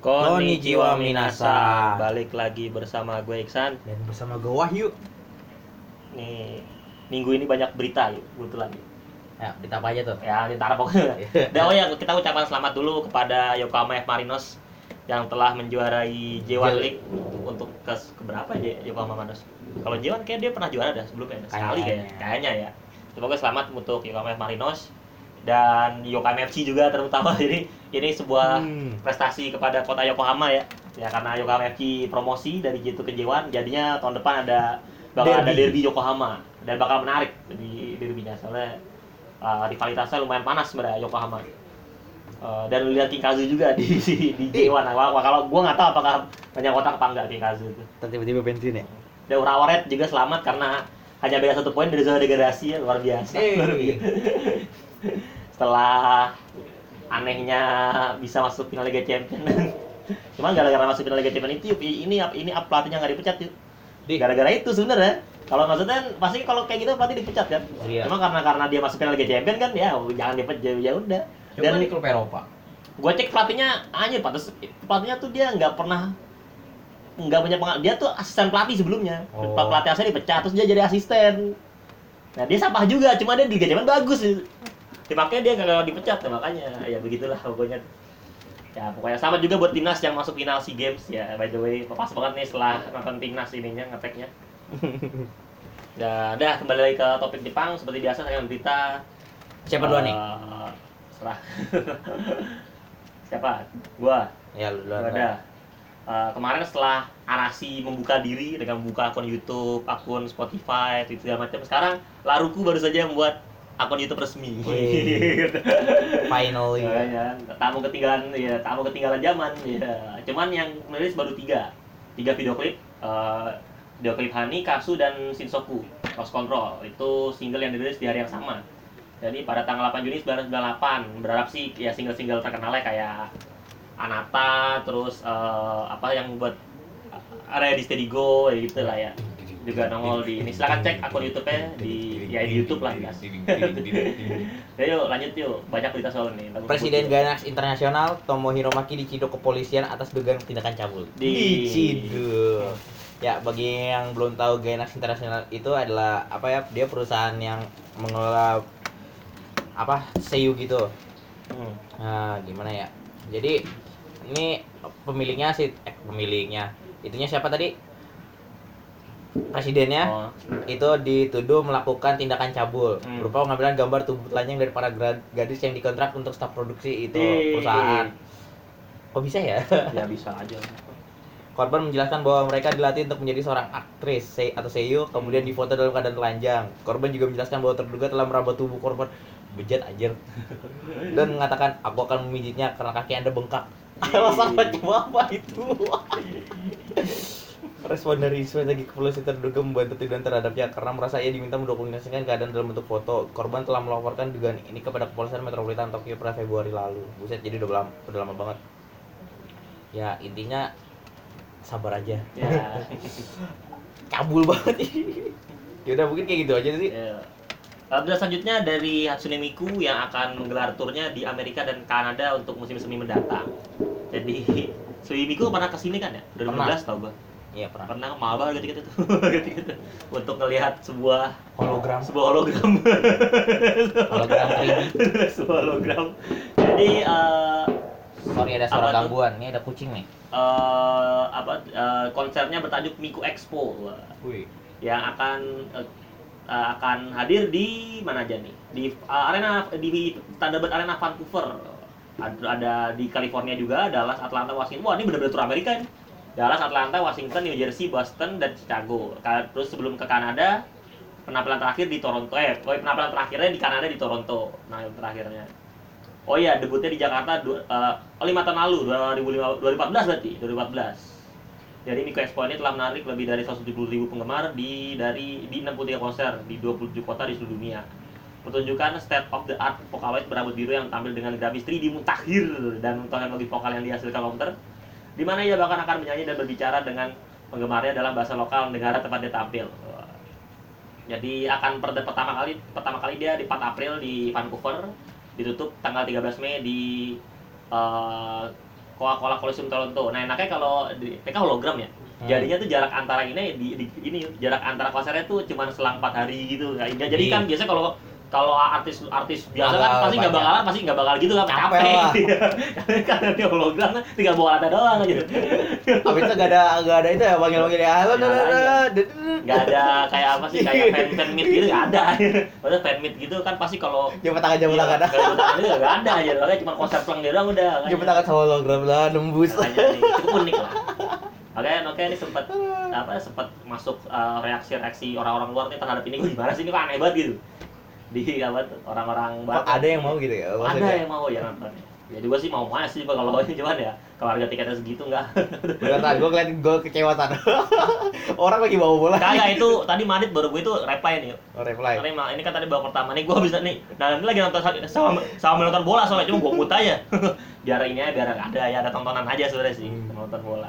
Konnichiwa minasan. Balik lagi bersama gue Iksan. Dan bersama gue Wahyu. Nih, minggu ini banyak berita yuk, kebetulan. Ya, berita apa aja tuh? Ya, ntar pokoknya. Dan oh ya, kita ucapkan selamat dulu kepada Yokohama F Marinos yang telah menjuarai J1 J- League untuk ke keberapa J Yokohama Marinos? Kalau J1 kayak dia pernah juara dah sebelumnya, sekali kayaknya. Kayaknya. Kayaknya ya. Semoga selamat untuk Yokohama F Marinos dan Yokohama FC juga terutama ini ini sebuah Hmm. prestasi kepada kota Yokohama ya. Ya karena Yokohama FC promosi dari J2 ke J1, jadinya tahun depan ada bakal ada Derby. derby Yokohama dan bakal menarik di derbynya soalnya uh, rivalitasnya lumayan panas sebenarnya Yokohama. Uh, dan lihat King Kazu juga di di J1. Wah, wah, kalau gua nggak tahu apakah banyak kotak apa enggak King Kazu itu. Tiba-tiba bensin ya? Dan Urawaret juga selamat karena hanya beda satu poin dari zona degradasi ya luar biasa. Luar biasa. Setelah anehnya bisa masuk final Liga Champion. Cuma gara-gara masuk final Liga Champion itu ini ini pelatihnya nggak dipecat yuk. Di. Gara-gara itu sebenarnya. Kalau maksudnya pasti kalau kayak gitu pelatih dipecat kan. Iya. Cuma karena karena dia masuk final Liga Champion kan ya jangan dipecat ya udah. Coba Dan di klub Eropa. gue cek pelatihnya anjir pantas pelatihnya tuh dia nggak pernah nggak punya pengalaman dia tuh asisten pelatih sebelumnya Oh. pelatih asli dipecat terus dia jadi asisten nah dia sampah juga cuma dia di Liga Champions bagus ya, makanya dia nggak dipecat ya, makanya. Ya begitulah pokoknya. Ya pokoknya sama juga buat timnas yang masuk final SEA Games. Ya by the way pas banget nih setelah nonton timnas ininya ngeteknya. Dah, dah kembali lagi ke topik Jepang. Seperti biasa saya berita Siapa duluan nih? Eh, serah. Siapa? Gua. Ya, lu duluan. ada. Eh, kemarin setelah Arasi membuka diri dengan membuka akun YouTube, akun Spotify, Twitter segala macam. Sekarang Laruku baru saja membuat akun YouTube resmi. Finally. Ya, ya. tamu ketinggalan ya tamu ketinggalan zaman ya cuman yang merilis baru tiga tiga video klip eh, video klip Hani Kasu dan Shinsoku Lost Control itu single yang dirilis di hari yang sama jadi pada tanggal 8 Juni 1998 berharap sih ya single-single terkenalnya kayak Anata terus eh, apa yang buat area di Steady Go ya gitu lah ya juga nongol di ini silakan cek akun YouTube-nya di ya di YouTube lah. Ya yuk lanjut yuk banyak berita soal ini. Presiden. Gainax Internasional Tomohiro Maki diciduk kepolisian atas dugaan tindakan cabul. Di- Diciduk. Ya, bagi yang belum tahu Gainax Internasional itu adalah apa ya? Dia perusahaan yang mengelola apa? Seiyu gitu. Hmm. Nah, gimana ya? Jadi ini pemiliknya sih eh pemiliknya. Itunya siapa tadi? Presidennya Oh, itu dituduh melakukan tindakan cabul Hmm. berupa pengambilan gambar tubuh telanjang dari para gadis yang dikontrak untuk staf produksi itu Ih. perusahaan. Kok bisa ya? ya bisa aja. Korban menjelaskan bahwa mereka dilatih untuk menjadi seorang aktris se- atau seiyu, kemudian Hmm. difoto dalam keadaan telanjang. Korban juga menjelaskan bahwa terduga telah meraba tubuh korban bejat anjir dan mengatakan aku akan memijitnya karena kaki anda bengkak. Alasan macam apa itu? Respon dari strategi kepolisian terduga membantu tindakan terhadapnya karena merasa ia diminta mendokumentasikan keadaan dalam bentuk foto. Korban telah melaporkan dugaan ini kepada kepolisian Metropolitan Tokyo pada Februari lalu. Buset, jadi udah lama, udah lama banget. Ya intinya sabar aja. Ya. Cabul banget. ya udah mungkin kayak gitu aja sih. ya. Berita selanjutnya dari Hatsune Miku yang akan menggelar turnya di Amerika dan Kanada untuk musim semi mendatang. Jadi Hatsune Miku pernah ke sini kan ya? 2015 tau gua. Iya pernah. Pernah mahal banget gitu-gitu tuh. gitu-gitu. Untuk ngelihat sebuah Hologram. sebuah hologram. Hologram 3D. sebuah hologram. Jadi eh Sorry ada suara gangguan. Ini ada kucing nih. eh, apa eh, konsernya bertajuk Miku Expo. Wih. yang akan eh, akan hadir di mana aja nih di eh, arena di Thunderbird Arena Vancouver ada, ada di California juga Dallas Atlanta Washington wah ini benar-benar tur Amerika nih Dallas Atlanta Washington New Jersey Boston dan Chicago terus sebelum ke Kanada penampilan terakhir di Toronto eh penampilan terakhirnya di Kanada di Toronto penampilan terakhirnya Oh iya, debutnya di Jakarta du- eh, oh, lima tahun lalu, 2015 2014 berarti, 2014. Jadi Miko Expo ini telah menarik lebih dari 170 ribu penggemar di dari di 63 konser di 27 kota di seluruh dunia. Pertunjukan state of the art Vocaloid berambut biru yang tampil dengan grafis 3D mutakhir dan teknologi vokal yang dihasilkan komputer, di mana ia bahkan akan menyanyi dan berbicara dengan penggemarnya dalam bahasa lokal negara tempat dia tampil. Jadi akan per- pertama kali pertama kali dia di 4 April di Vancouver, ditutup tanggal 13 Mei di eh, Coca-Cola Coliseum Toronto. Nah, enaknya kalau di kan hologram ya. Hmm. Jadinya tuh jarak antara ini di, di- ini jarak antara konsernya tuh cuma selang 4 hari gitu. Nah, Jadi Iya. kan biasanya kalau kalau artis artis biasa Bakal kan pasti nggak bakalan pasti nggak bakal gitu kan Capek capek. lah. Karena dia hologram kan tinggal bawa latar doang gitu. Habis itu gak ada gak ada itu ya panggil-panggil ya. Halo, Nggak da, da, ada. da, da, da. nggak ada kayak apa sih kayak fan fan meet gitu nggak ada. Padahal fan meet gitu kan pasti kalau Jemput tangan tangan. Iya, jemput tangan itu nggak ada aja, makanya cuma konser pelang dia doang udah. Jemput tangan sama hologram lah nembus. Cukup unik lah. Oke, oke ini sempat apa sempat masuk uh, reaksi-reaksi orang-orang luar nih terhadap ini gue gimana sih ini kok aneh banget gitu di apa tuh orang-orang barat ada yang mau gitu ya? ada maksudnya? yang mau ya nonton ya juga sih mau mana sih Pak, kalau ini cuman ya kalau harga tiketnya segitu enggak Beneran, gue ngeliatin gue kecewa sana. Orang lagi bawa bola. kagak itu tadi Madrid baru gue itu reply nih Oh, reply. Karena ini kan tadi babak pertama nih gue bisa nih. Nah ini lagi nonton sama sama nonton bola soalnya cuma gue mut aja. biar ini aja biar ada ya ada tontonan aja sebenarnya sih Hmm. nonton bola.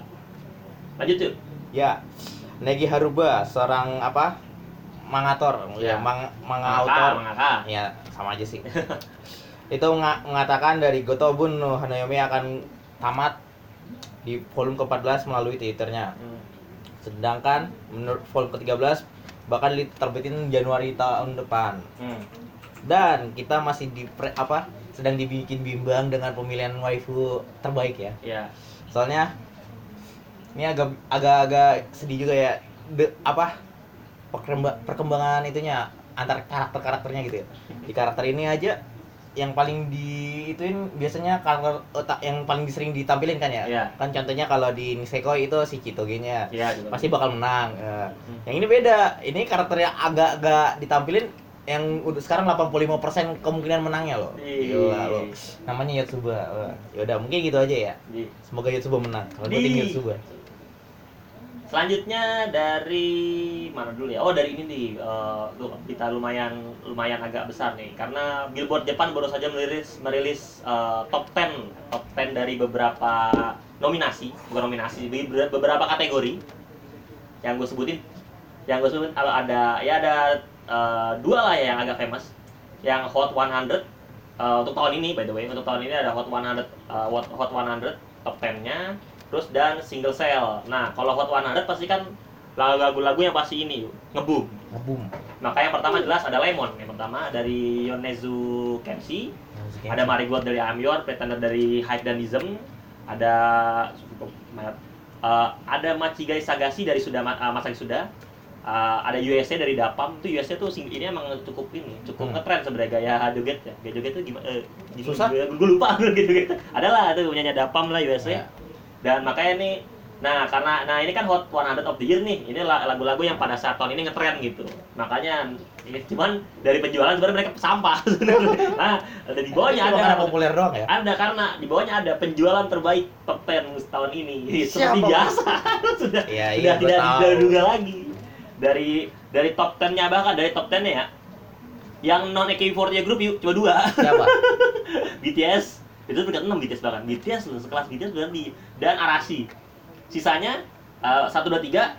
Lanjut yuk. Ya, Negi Haruba, seorang apa? Mangator, ya, Ya. mang, mangautor. mangaka. Ya, sama aja sih. itu nga- mengatakan dari Gotobun no Hanayomi akan tamat di volume ke-14 melalui Twitternya. Hmm. Sedangkan menurut volume ke-13 bakal diterbitin Januari tahun depan. Hmm. Dan kita masih di pre- apa? sedang dibikin bimbang dengan pemilihan waifu terbaik ya. Ya. Soalnya ini agak agak-agak sedih juga ya. De- apa? Perkemba- perkembangan itunya antar karakter-karakternya gitu ya. Di karakter ini aja yang paling di ituin biasanya karakter otak yang paling sering ditampilin kan ya. Iya. Kan contohnya kalau di Nisekoi itu si Chitoge-nya Ya juga. pasti bakal menang. Ya. Hmm. Yang ini beda. Ini karakter yang agak-agak ditampilin yang udah sekarang 85% kemungkinan menangnya loh. Gila loh. Namanya Yatsuba. Wah, Yaudah, mungkin gitu aja ya. Semoga Yatsuba menang. Kalau gue tim Yatsuba. Selanjutnya dari mana dulu ya? Oh dari ini nih, eh, tuh, kita lumayan lumayan agak besar nih, karena Billboard Jepang baru saja merilis merilis eh, top 10 top 10 dari beberapa nominasi, bukan nominasi, be- be- beberapa kategori. Yang gue sebutin, yang gue sebutin kalau ada ya ada eh, dua lah ya yang agak famous, yang Hot 100 eh, untuk tahun ini by the way untuk tahun ini ada Hot 100 eh, Hot Hot 100 top 10-nya terus dan single sale. Nah, kalau Hot 100 pasti kan lagu-lagu yang pasti ini ngebum. Ngebum. Maka yang pertama jelas ada Lemon. Yang pertama dari Yonezu Kenshi, ada Marigold dari Amyor, Pretender dari Hype Danism, ada eh, ada Machigai Sagashi dari Suda uh, Masaki Suda. Eh, ada USA dari Dapam tuh USA tuh sing- ini emang cukup ini cukup Hmm. ngetren sebenarnya gaya joget ya gaya joget tuh gimana eh, gimana- Susah? gue, gue lupa gitu gitu adalah tuh punyanya Dapam lah USA Ya. Dan makanya nih nah karena nah ini kan hot 100 of the year nih. Ini la- lagu-lagu yang pada saat tahun ini ngetren gitu. Makanya ini cuman dari penjualan sebenarnya mereka sampah. Sebenarnya nah ada di bawahnya ada. karena populer doang ya. ada karena di bawahnya ada penjualan terbaik top 10 tahun ini. Seperti Siapa? biasa. Sudah Iya, sudah iya, tidak diduga lagi. Dari dari top 10 nya bahkan dari top 10 nya ya. Yang non AKB48 group yuk cuma dua. Siapa? BTS itu peringkat 6 BTS bahkan BTS sekelas BTS berarti dan Arashi sisanya eh, satu dua tiga.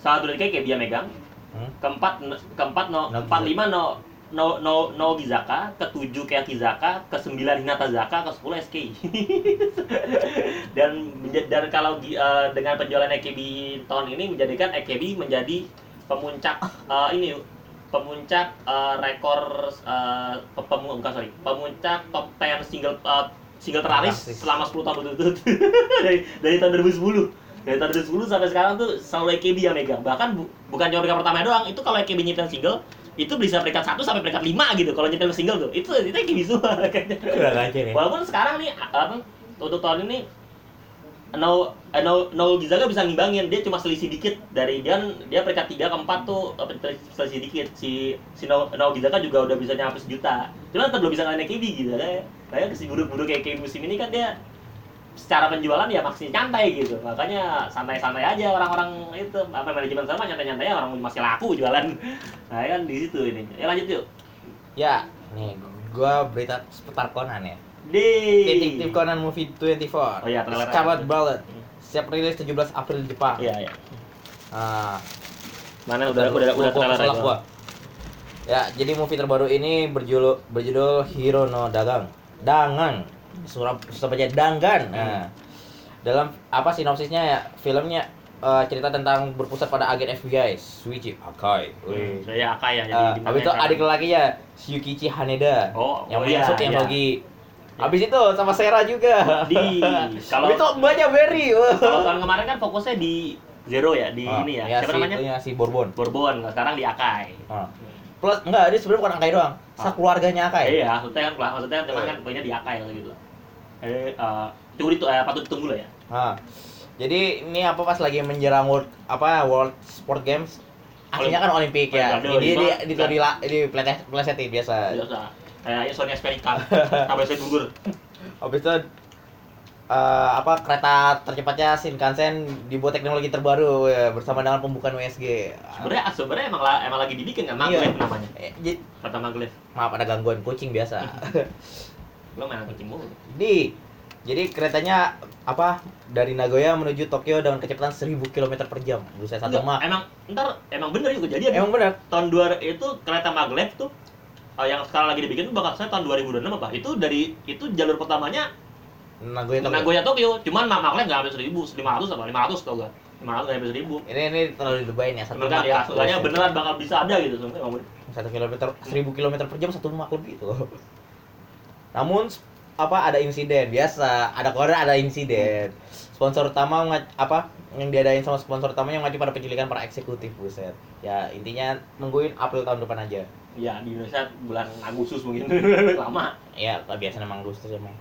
Satu dua tiga kayak dia megang. Hmm? keempat keempat no No empat lima no no no no Gizaka. Ketujuh kayak Kizaka ke sembilan Hinata Zaka. Ke sepuluh SK dan dan kalau eh, dengan penjualan AKB tahun ini menjadikan AKB menjadi pemuncak eh, ini pemuncak eh, rekor pe- pemu- bukan sorry pemuncak top 10 single eh, single terlaris Terlaris. selama 10 tahun berturut-turut. Dari dari tahun 2010 dari tahun 2010 sampai sekarang tuh selalu AKB yang megang bahkan bu- bukan cuma peringkat pertama doang itu kalau AKB nyiptain single itu bisa peringkat 1 sampai peringkat 5 gitu kalau nyiptain single tuh. Itu itu AKB semua kayaknya. Nih. Walaupun sekarang nih apa untuk tahun ini No eh, No No Gizaga bisa ngimbangin. Dia cuma selisih dikit dari dia dia peringkat 3 ke 4 tuh apa, selisih dikit. Si si No, no Gizaga juga udah bisa nyampe sejuta. Cuma tetap belum bisa ngalahin KB gitu kayak kayak si buruk-buruk kayak KB musim ini kan dia secara penjualan ya masih nyantai gitu. Makanya santai-santai aja orang-orang itu. Apa manajemen sama nyantai-nyantai aja, orang masih laku jualan. Nah kan di situ ini. Ya lanjut yuk. Ya, nih gua berita seputar Conan ya. Di Detektif Conan Movie 24. Oh iya, trailer. Scarlet Ballad. Siap rilis 17 April Jepang. iya iya Nah, mana udah udah udah gua trailer gua. Ya, jadi movie terbaru ini berjudul berjudul Hero no Dagang. Dangang. Surab susah baca Danggan. Nah, dalam apa sinopsisnya ya filmnya eh, cerita tentang berpusat pada agen FBI Suichi Akai. Wih. Saya Akai ya jadi Ah, di habis itu adik sekarang? lakinya Yukichi Haneda Oh, yang oh iya, Suit yang iya. Lagi habis itu sama Sera juga Di- kalau- itu mbaknya Berry. Kalau tahun kemarin kan fokusnya di Zero ya, di Ah, ini ya. ya, Siapa si, namanya? ya, si Bourbon Bourbon. Sekarang di Akai. Ah. plus enggak dia sebenarnya bukan Akai doang Ah. sekeluarganya Akai Iya, maksudnya kan maksudnya cuman Oh. kan poinnya di Akai gitu. Eh, eh, tunggu itu eh, patut ditunggu lah ya. Ah. jadi ini apa pas lagi menjelang world apa World Sport Games akhirnya kan Olimpik ya Olimpiade, ini di lima, di di, di, di pleset- plesetin biasa Biasa. Kayak Sony Xperia sampai saya gugur. habis itu eh, apa kereta tercepatnya Shinkansen dibuat teknologi terbaru ya, bersama dengan pembukaan WSG. Sebenarnya sebenarnya emang emang lagi dibikin kan maglev namanya. Eh, jadi, Kata maglev. maaf ada gangguan kucing biasa. Lo main kucing mulu. di jadi keretanya apa dari Nagoya menuju Tokyo dengan kecepatan 1000 km per jam. Buset satu mak. emang ntar emang bener juga kejadian. Emang benar. tahun 2 itu kereta maglev tuh eh, yang sekarang lagi dibikin tuh bakal saya tahun 2026 apa? Itu dari itu jalur pertamanya Nagoya Tokyo. Nagoya Tokyo, cuman ma- maglev nggak sampai 1000, 500 apa? 500 tau gak? 500 nggak sampai 1000. Ini ini terlalu dilebayin ya satu mak. ya, sebenarnya beneran bakal bisa ada gitu sebenarnya. satu kilometer 1000 km per jam satu mak lebih itu. Namun apa ada insiden biasa ada koran ada insiden sponsor utama apa yang diadain sama sponsor utamanya mengacu pada penculikan para eksekutif buset ya intinya nungguin April tahun depan aja Ya di Indonesia bulan Agustus mungkin lama. ya biasa emang Agustus emang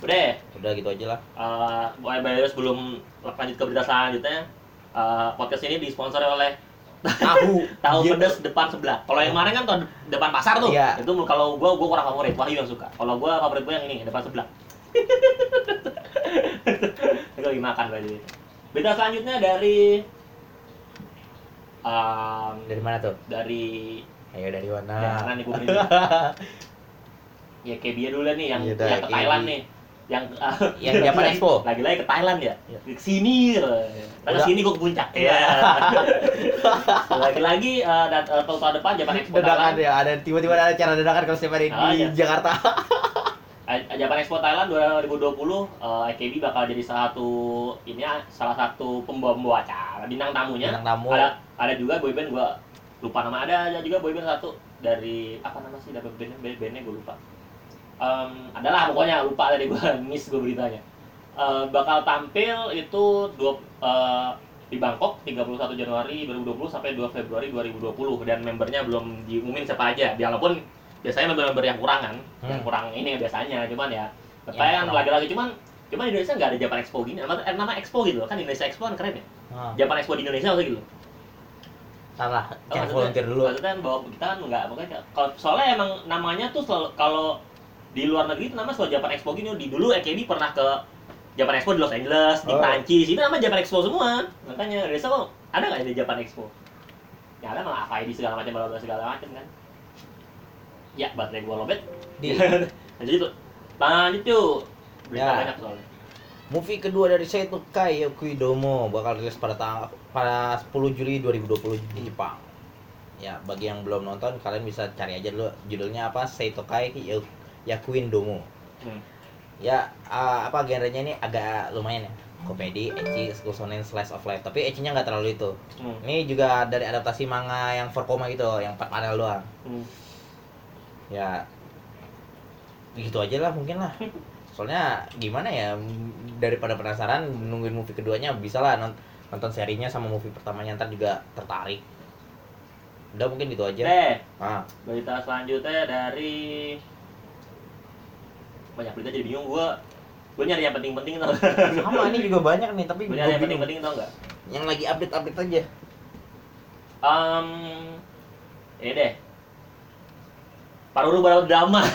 Udah, udah gitu aja lah uh, by the way, sebelum lanjut ke berita selanjutnya, eh, podcast ini disponsori oleh tahu tahu Iya. pedas depan sebelah. Kalau yang kemarin kan tahun depan pasar tuh. Iya. Itu kalau gua gua kurang favorit, Wahyu yang suka. Kalau gua favorit gua yang ini depan sebelah. Itu lagi makan berarti. Berita selanjutnya dari um, dari mana tuh dari ayo dari mana ya, mana nih ya kayak dia dulu nih yang, Iya dah, yang ke Thailand nih. Yang Yang Japan Expo. Lagi-lagi ke Thailand ya. Iya. Ke sini. Ke Udah. sini gua ke puncak. Iya. Lagi-lagi eh, dat- eh, tahun depan Japan Expo dadakan ya ada tiba-tiba ada acara dadakan kalau setiap hari Ah, di iya. Jakarta Japan Expo Thailand 2020 eh, AKB bakal jadi salah satu ini ya, salah satu pembawa acara bintang tamunya. Bintang tamu. Ada ada juga boyband gua lupa nama ada ada juga boyband satu dari apa nama sih dari bandnya band- bandnya gua lupa. Em, adalah pokoknya lupa tadi gua miss gua beritanya. Eh, bakal tampil itu dua eh, di Bangkok 31 Januari 2020 sampai 2 Februari 2020 dan membernya belum diumumin siapa aja. Walaupun biasanya member-member yang kurang kan, yang Hmm. kurang ini biasanya, cuman ya Yang kayak kan lagi-lagi cuman cuman di Indonesia nggak ada Japan Expo gini. Nama, eh, nama Expo gitu loh. kan Indonesia Expo kan keren ya. Ah, Japan Expo di Indonesia maksudnya gitu. loh. Salah Oh, jangan maksudnya- volunteer dulu Maksudnya bahwa kita kan nggak, makanya kalau soalnya emang namanya tuh selalu kalau di luar negeri itu namanya selalu Japan Expo gini. Di dulu AKB pernah ke Japan Expo di Los Angeles, di Oh. Prancis, itu namanya Japan Expo semua. Makanya Indonesia kok ada nggak di Japan Expo? Ya ada malah FID segala macam, bla segala macam kan. Ya, baterai gua lobet. di Lanjut itu. Lanjut yuk. Berita Ya. banyak soalnya. Movie kedua dari Seito Kai Kuidomo bakal rilis pada tanggal pada 10 Juli 2020 di Jepang. Ya bagi yang belum nonton kalian bisa cari aja dulu judulnya apa Seito Kai Yakuin Domo Hmm. ya ah, apa genrenya ini agak lumayan ya. Komedi, ecchi, school shonen, slice of life. Tapi ecchinya nggak terlalu itu. Hmm. ini juga dari adaptasi manga yang 4 koma gitu yang 4 panel doang. Hmm. ya gitu aja lah mungkin lah soalnya gimana ya daripada penasaran nungguin movie keduanya bisa lah non- nonton serinya sama movie pertamanya ntar juga tertarik udah mungkin gitu aja Deh, ah berita selanjutnya dari banyak berita jadi bingung gua. Gua nyari yang penting-penting tau. sama ini juga banyak nih tapi Gua gue nyari yang penting-penting tau nggak? yang lagi update update aja Um, ini deh. Paruru baru drama.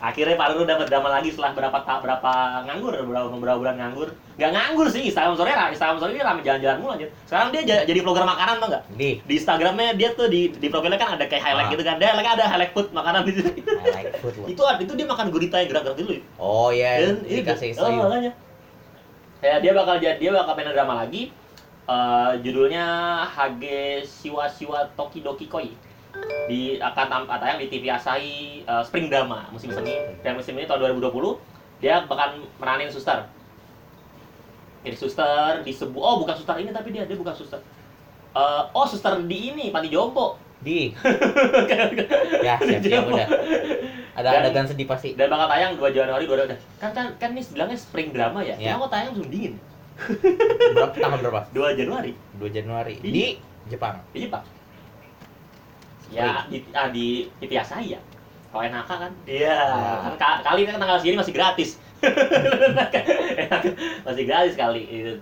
Akhirnya Paruru dapat drama lagi setelah berapa ta- berapa nganggur, berapa beberapa bulan nganggur. Gak nganggur sih, Instagram story Instagram story dia rame jalan-jalan mulu aja. Sekarang dia ja- jadi vlogger makanan tau nggak? di Di Instagramnya dia tuh di di profilnya kan ada kayak highlight Ah. gitu kan. Dia highlight ada highlight food makanan di situ. Like food loh. itu itu dia makan gurita yang gerak-gerak dulu ya. oh ya Dan itu dikasih oh, sayur makanya. Ya, dia bakal jadi dia bakal main drama lagi. Eh, judulnya Hage Shiwa Shiwa Tokidoki Koi. Di akan tam- tayang di TV Asahi eh, Spring Drama musim semi dan musim ini tahun 2020 dia bakal meranin suster jadi suster di sebuah oh bukan suster ini tapi dia dia bukan suster Eh, oh suster di ini panti jompo Di. ya, siap-siap udah. Ada Dan- adegan sedih pasti. dan bakal tayang 2 Januari 2020 kan kan kan ini bilangnya spring drama ya Ya. kenapa kok tayang musim dingin Berapa tanggal berapa? 2 Januari 2 Januari Iya. di Jepang. di Jepang ya di ah, di TV Asahi ya kalau enak kan? Iya. Ya. kan ka- kali ini kan tanggal segini masih gratis. Masih gratis kali itu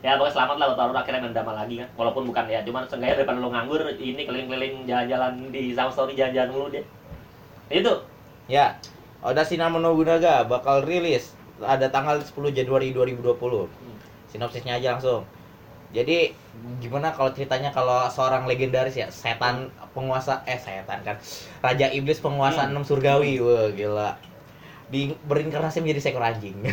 ya pokoknya selamat lah buat lo akhirnya main drama lagi kan. Walaupun bukan ya cuman seenggaknya daripada lo nganggur ini keliling-keliling jalan-jalan di Sound Story jalan-jalan mulu deh itu. Ya. Oda Cinnamon Nobunaga bakal rilis ada tanggal 10 Januari 2020. Sinopsisnya aja langsung. Jadi gimana kalau ceritanya kalau seorang legendaris ya? Setan penguasa eh setan kan. Raja iblis penguasa Hmm. enam surgawi. Wah gila. Di berinkarnasi menjadi seekor anjing.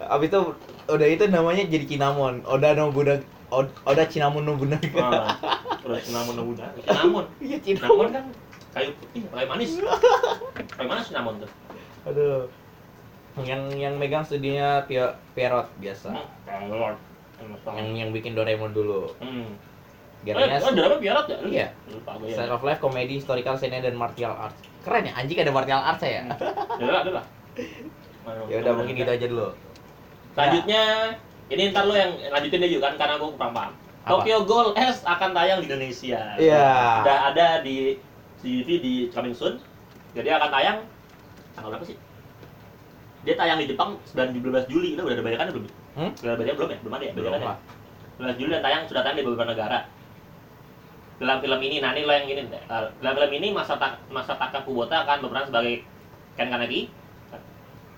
Abis itu udah itu namanya jadi Cinnamon. Oda Nobunaga Od- Oda Cinnamon Nobunaga Ah, terus namun namun namun iya Cinnamon. Kan kayu putih kayu manis. Kayu manis namun tuh. Aduh. Yang yang megang studinya Pierrot biasa Yang yang bikin Doraemon dulu Hmm. Gernya Eh, oh, drama Pierrot ya? Iya. Lupa gue ya. Of life, komedi, historical scene dan martial arts. Keren ya, anjing ada martial arts ya. Ya udah, udah lah. Ya udah mungkin gitu aja dulu. Selanjutnya, ini ntar lo yang lanjutin juga kan karena gue kurang paham. Apa? Tokyo Ghoul S akan tayang di Indonesia. Iya. Udah ada di TV di coming soon. Jadi akan tayang tanggal berapa sih? Dia tayang di Jepang 19 Juli, itu udah ada bayarannya belum? Hmm? Ada bayarannya belum ya? Belum ada ya? Belum bayarannya? lah. 19 Juli dan tayang sudah tayang di beberapa negara. Dalam film ini, nah ini lo yang ini. eh, Dalam film ini Masata Masataka Kubota akan berperan sebagai Ken Kaneki.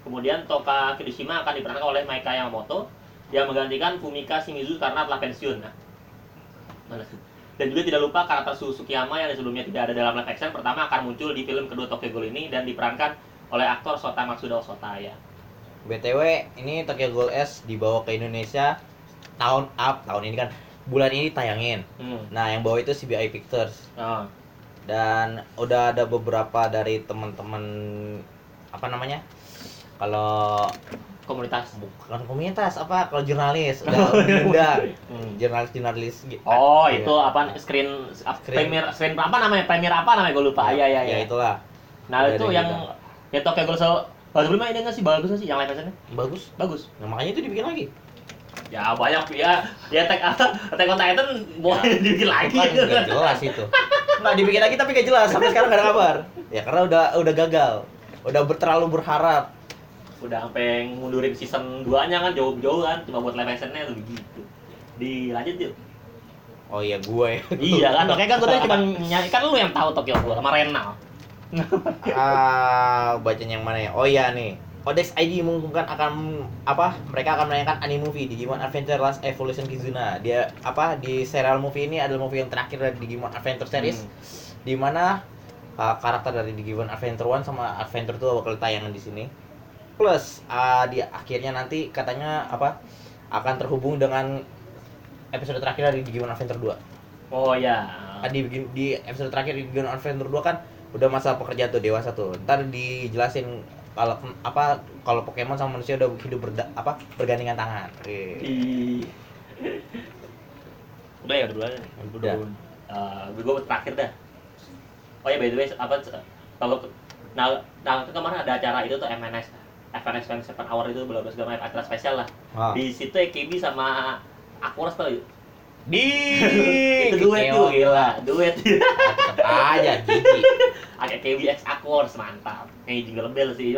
Kemudian Toka Kirishima akan diperankan oleh Maika Yamamoto yang menggantikan Fumika Shimizu karena telah pensiun. Nah, mana sih? Dan juga tidak lupa karakter Susukiyama yang sebelumnya tidak ada dalam live action pertama akan muncul di film kedua Tokyo Ghoul ini dan diperankan oleh aktor Sota Matsuda Sota ya. BTW, ini Tokyo Ghoul S dibawa ke Indonesia tahun up, tahun ini kan bulan ini tayangin. Hmm. Nah, yang bawa itu CBI Pictures Oh. dan udah ada beberapa dari teman-teman apa namanya? Kalau Komunitas. bukan komunitas apa kalau jurnalis udah. Hmm. jurnalis-jurnalis gitu. Oh, Iya. itu apa screen, Screen. premier screen apa namanya? Premier apa namanya? Gue lupa. Iya, iya, ya iya. itulah Nah, Udah itu yang gitu. ya Tokyo Ghoul Baru sebelumnya ini nggak sih bagus nggak sih yang live actionnya? bagus Bagus. nah, makanya itu dibikin lagi Ya banyak ya. Ya Attack Attack on Titan boleh Ya. dibikin lagi. kan nggak jelas itu nggak dibikin lagi tapi nggak jelas sampai sekarang nggak ada kabar ya karena udah udah gagal udah ber, terlalu berharap Udah sampai mundurin season 2-nya kan jauh-jauh kan cuma buat live actionnya tuh begitu. Dilanjut yuk. oh iya gue ya iya kan, makanya kan gue tadi cuma nyari kan lu yang tahu Tokyo Ghoul sama Renal. Ah bacanya yang mana ya oh iya nih Odex ID mengumumkan akan apa mereka akan menayangkan anime movie Digimon Adventure Last Evolution Kizuna dia apa di serial movie ini adalah movie yang terakhir dari Digimon Adventure series Hmm. di mana uh, karakter dari Digimon Adventure 1 sama Adventure 2 bakal tayangan di sini. Plus uh, di akhirnya nanti katanya apa akan terhubung dengan episode terakhir dari Digimon Adventure 2. Oh ya. Kan di, di episode terakhir di Digimon Adventure 2 kan udah masa pekerjaan tuh dewasa tuh. Ntar dijelasin kalau apa kalau Pokemon sama manusia udah hidup berda, apa bergandengan tangan. Eh. Ih. Udah ya, udah. Udah. Uh, gue terakhir dah. Oh ya, by the way, apa kalau nah, nah kemarin ada acara itu tuh MNS FNS 27 Hour itu belum segala macam acara spesial lah. Ah. Di situ AKB sama Aquas tuh Di itu duet tuh gila, duet. Tetep aja gigi. AKB X Aquas mantap. Kayak jingle bell sih.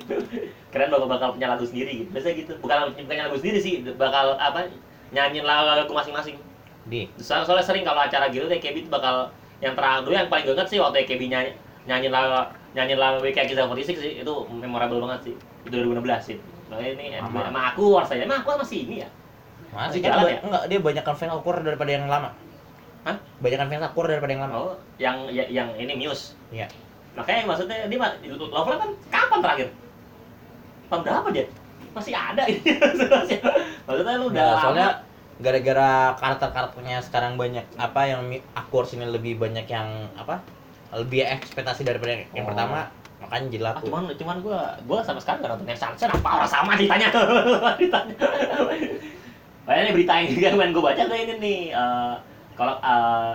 Keren bakal bakal punya lagu sendiri gitu. Biasanya gitu. Bukan bukan lagu sendiri sih, bakal apa nyanyiin lagu masing-masing. Di Soalnya, soalnya sering kalau acara gitu TKB itu bakal yang terakhir dulu yang paling gue inget sih waktu TKB nyanyi nyanyi lagu nyanyi lagu WKK 46 sih itu memorable banget sih itu 2016 sih makanya ini sama aku harus aja emang aku masih ini ya Masih kan jalan ya? enggak dia banyakkan fan awkward daripada yang lama. Hah? Banyakan fans awkward daripada yang lama. oh yang ya- yang ini Muse Iya. makanya maksudnya dia mah Loveland kan kapan terakhir tahun berapa dia masih ada ini maksudnya lu udah Nah, lama. soalnya gara-gara karakter-karakternya sekarang banyak apa yang mi- aku harus ini lebih banyak yang apa lebih ekspektasi daripada yang, yang Oh. pertama makanya jadi Ah, laku cuman cuman gua gua sampai sekarang gak nonton yang Sunset apa orang sama ditanya ditanya Kayaknya berita yang juga kemarin gua baca tuh ini nih eh, kalau eh,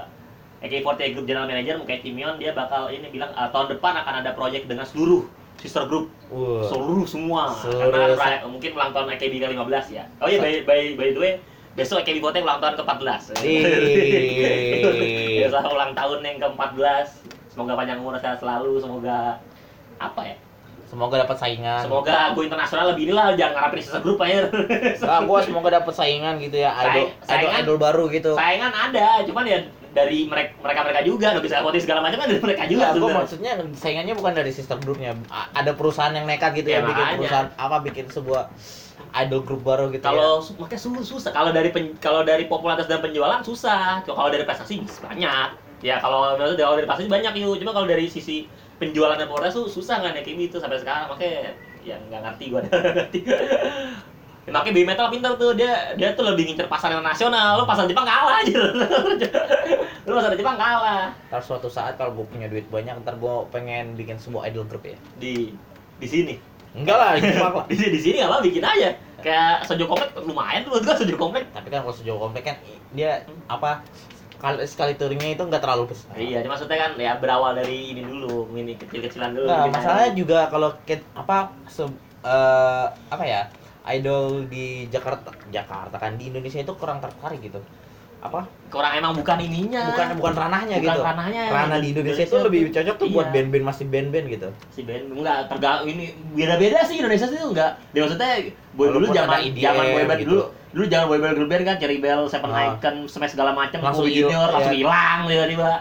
AK48 Group General Manager Mukai Timion dia bakal ini bilang eh, tahun depan akan ada proyek dengan seluruh sister group. Wah. seluruh semua. Seluruh karena se- ra- mungkin ulang tahun AKB ke-15 ya. Oh iya by, by, by the way besok AKB48 ulang tahun ke-14 Ih. besok ulang tahun yang ke-14 semoga panjang umur sehat selalu semoga apa ya semoga dapat saingan. Semoga gue internasional lebih inilah jangan ngarapin sister group aja Nah, gua semoga dapat saingan gitu ya idol Saing- saingan? idol idol baru gitu. saingan ada cuman ya dari mereka mereka mereka juga udah bisa voting segala macam kan dari mereka juga Enggak, gue sebenarnya. maksudnya saingannya bukan dari sister groupnya. A- ada perusahaan yang nekat gitu Ya, ya, bikin perusahaan apa bikin sebuah idol group baru gitu kalau su- makanya su- susah. Kalau dari pen- kalau dari popularitas dan penjualan susah. Kalau dari prestasi banyak. Ya kalau kalau dari prestasi banyak yuk. Cuma kalau dari sisi penjualan popularitas tuh susah nggak kayak gitu sampai sekarang. Makanya ya nggak ngerti nggak ngerti. Makanya Baby Metal pintar tuh dia dia tuh lebih ngincer pasar nasional lo pasar Jepang kalah aja. Lo pasar Jepang kalah. Ya. Ntar suatu saat kalau gue punya duit banyak ntar gue pengen bikin sebuah idol group ya. Di di sini? Enggak lah mah lah di sini di sini nggak apa bikin aja. Kayak sojo komplek lumayan tuh gua sojo komplek. Tapi kan kalau sejauh komplek kan dia apa kali sekali touringnya itu enggak terlalu besar Iya, maksudnya kan ya berawal dari ini dulu, mini kecil-kecilan dulu. Nah, bikin masalahnya aja. juga kalau apa se- eh, apa ya idol di Jakarta Jakarta kan di Indonesia itu kurang tertarik gitu apa kurang emang bukan ininya. bukan bukan ranahnya Bukan gitu ranahnya. ranah di Indonesia itu lebih cocok tuh buat Iya. band-band masih band-band gitu si band enggak terga ini beda-beda sih Indonesia sih enggak. Dia maksudnya boy dulu zaman zaman boyband gitu. dulu. Dulu zaman boyband girl band kan Cherry Bell, Seven Ah. Icon, Smash segala macam, Langsung Junior langsung iya. hilang tiba-tiba.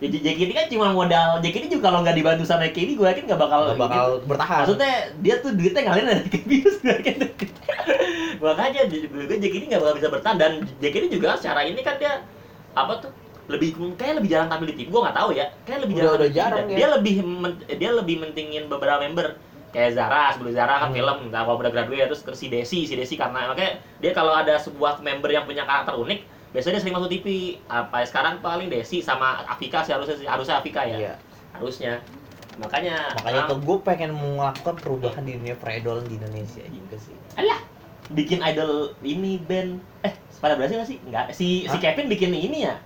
Jadi JKT kan cuma modal JKT juga kalau nggak dibantu sama KD gue yakin nggak bakal nggak bakal bertahan. Maksudnya dia tuh duitnya ngalir dari Kebius Makanya gue JKT nggak bakal bisa bertahan. Dan JKT juga secara ini kan dia apa tuh lebih kayak lebih jarang tampil di tim gue nggak tahu ya. Kayak lebih Udah- jarang udah tim. jarang ya. dia lebih men- dia lebih mentingin beberapa member. Kayak Zara sebelum Zara kan Hmm. film nggak kalau udah graduate terus ke si Desi. Si Desi karena makanya dia kalau ada sebuah member yang punya karakter unik biasanya dia sering masuk TV apa sekarang paling Desi sama Afika sih harusnya sih harusnya Afika ya iya harusnya makanya makanya tuh gue pengen melakukan perubahan di dunia peridolan di Indonesia juga sih Alah, bikin idol ini band eh pada berhasil nggak sih? Enggak, si si Hah? Kevin bikin ini ya.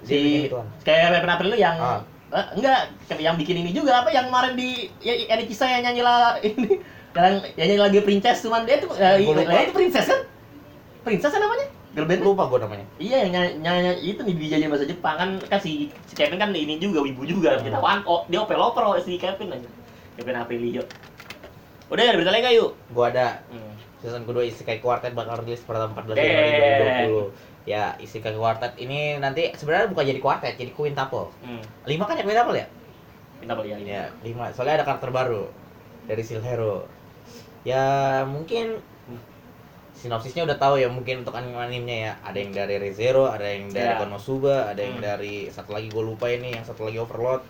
Si gituan. kayak Kevin April yang Ah. eh, enggak, yang bikin ini juga apa yang kemarin di ya, ada kisah yang nyanyi lah ini yang nyanyi lagi princess cuman dia tuh eh, itu princess kan? Princess kan namanya? Girl band? lupa gue namanya Iya yang nyanyi, nyanyi itu nih dijadiin bahasa Jepang kan kan si, si Kevin kan ini juga wibu juga Hmm. kita wan oh dia opel oper si Kevin aja Kevin Aprilio udah ada berita nggak yuk gue ada hmm. season kedua Isekai Quartet bakal rilis pada 14 Eh. Januari 2020 ya Isekai Quartet ini nanti sebenarnya bukan jadi quartet jadi quintuple Hmm. lima kan ya quintuple ya Minta beli ini. ya lima soalnya ada karakter baru dari Seal Hero ya mungkin sinopsisnya udah tahu ya mungkin untuk anime animenya ya. Ada yang dari ReZero ada yang dari Ya. Konosuba ada yang Hmm. dari satu lagi gue lupa ini yang satu lagi Overlord.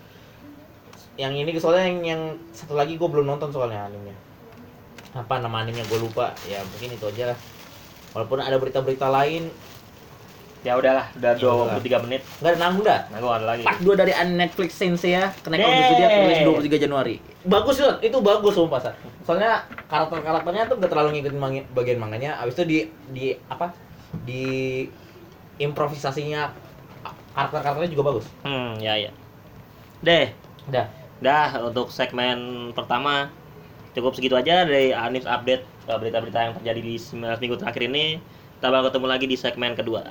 Yang ini soalnya yang, yang satu lagi gue belum nonton soalnya animenya. Apa nama animenya gue lupa? Ya mungkin itu aja lah. Walaupun ada berita-berita lain Ya udahlah, udah Ya udah. 23 menit. nggak ada nanggung dah gua ada lagi. part 2 dari Netflix Sensei ya kenaikan Yeay. Udah Zodiac rilis 23 Januari bagus loh itu bagus sumpah Sar. soalnya karakter karakternya tuh gak terlalu ngikutin mang- bagian manganya abis itu di di apa di improvisasinya karakter karakternya juga bagus Hmm, ya ya. Deh, udah dah untuk segmen pertama cukup segitu aja dari Anis update uh, berita-berita yang terjadi di sem- seminggu terakhir ini. Kita bakal ketemu lagi di segmen kedua.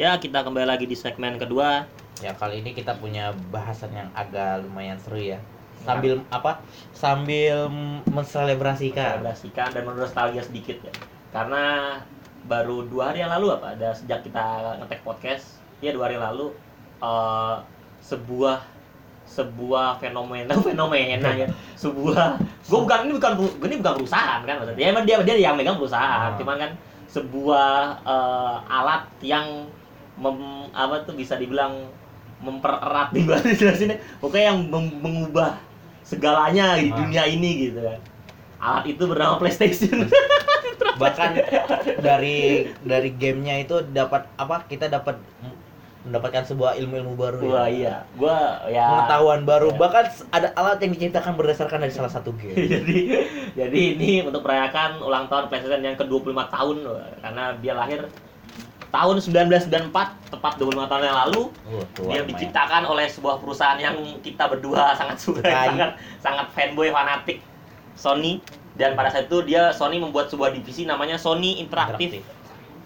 Ya, kita kembali lagi di segmen kedua. ya kali ini kita punya bahasan yang agak lumayan seru ya sambil apa sambil menselebrasikan Selebrasikan dan nostalgia sedikit ya. Karena baru dua hari yang lalu apa? Ada sejak kita ngetek podcast, ya dua hari yang lalu eh, sebuah sebuah fenomena fenomena ya sebuah gue bukan ini bukan ini bukan perusahaan kan maksudnya emang dia dia yang megang perusahaan Ah. cuman kan sebuah eh, alat yang mem, apa tuh bisa dibilang mempererat di bahasa jelasinnya pokoknya yang mem- mengubah segalanya di Ah. dunia ini gitu kan alat itu bernama PlayStation bahkan dari dari gamenya itu dapat apa kita dapat mendapatkan sebuah ilmu-ilmu baru wah ya. iya gua ya pengetahuan baru Ya. bahkan ada alat yang diciptakan berdasarkan dari salah satu game jadi jadi ini untuk merayakan ulang tahun PlayStation yang ke-25 tahun loh. karena dia lahir tahun 1994 tepat 25 tahun yang lalu tua dia diciptakan oleh sebuah perusahaan yang kita berdua sangat suka sangat sangat fanboy fanatik Sony. Dan pada saat itu dia Sony membuat sebuah divisi namanya Sony Interactive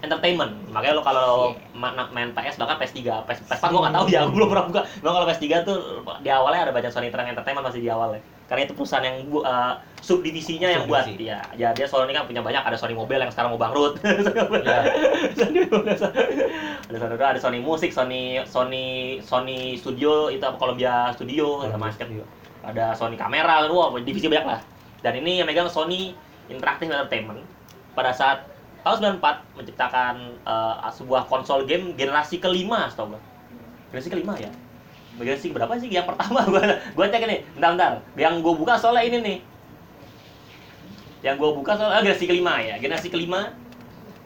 Entertainment. Makanya lo kalau ma- main PS bahkan PS3 PS, PS4 gua nggak tahu ya gua belum pernah buka. Cuma kalau PS3 tuh di awalnya ada banyak Sony Interactive Entertainment masih di awal ya karena itu perusahaan yang bu, uh, subdivisinya yang buat. Ya ya dia Sony kan punya banyak ada Sony Mobile yang sekarang mau bangkrut. Ya. Mobile, ada Sony ada Sony Musik Sony Sony Sony Studio itu apa Columbia Studio ada macam juga ada Sony Kamera wah divisi banyak lah. Dan ini yang megang Sony Interactive Entertainment. Pada saat tahun 94 menciptakan uh, sebuah konsol game generasi kelima setahu gua. Generasi kelima ya generasi berapa sih? Yang pertama gua gua cek ini. Bentar bentar. Yang gua buka soalnya ini nih. Yang gua buka soalnya generasi kelima ya. Generasi kelima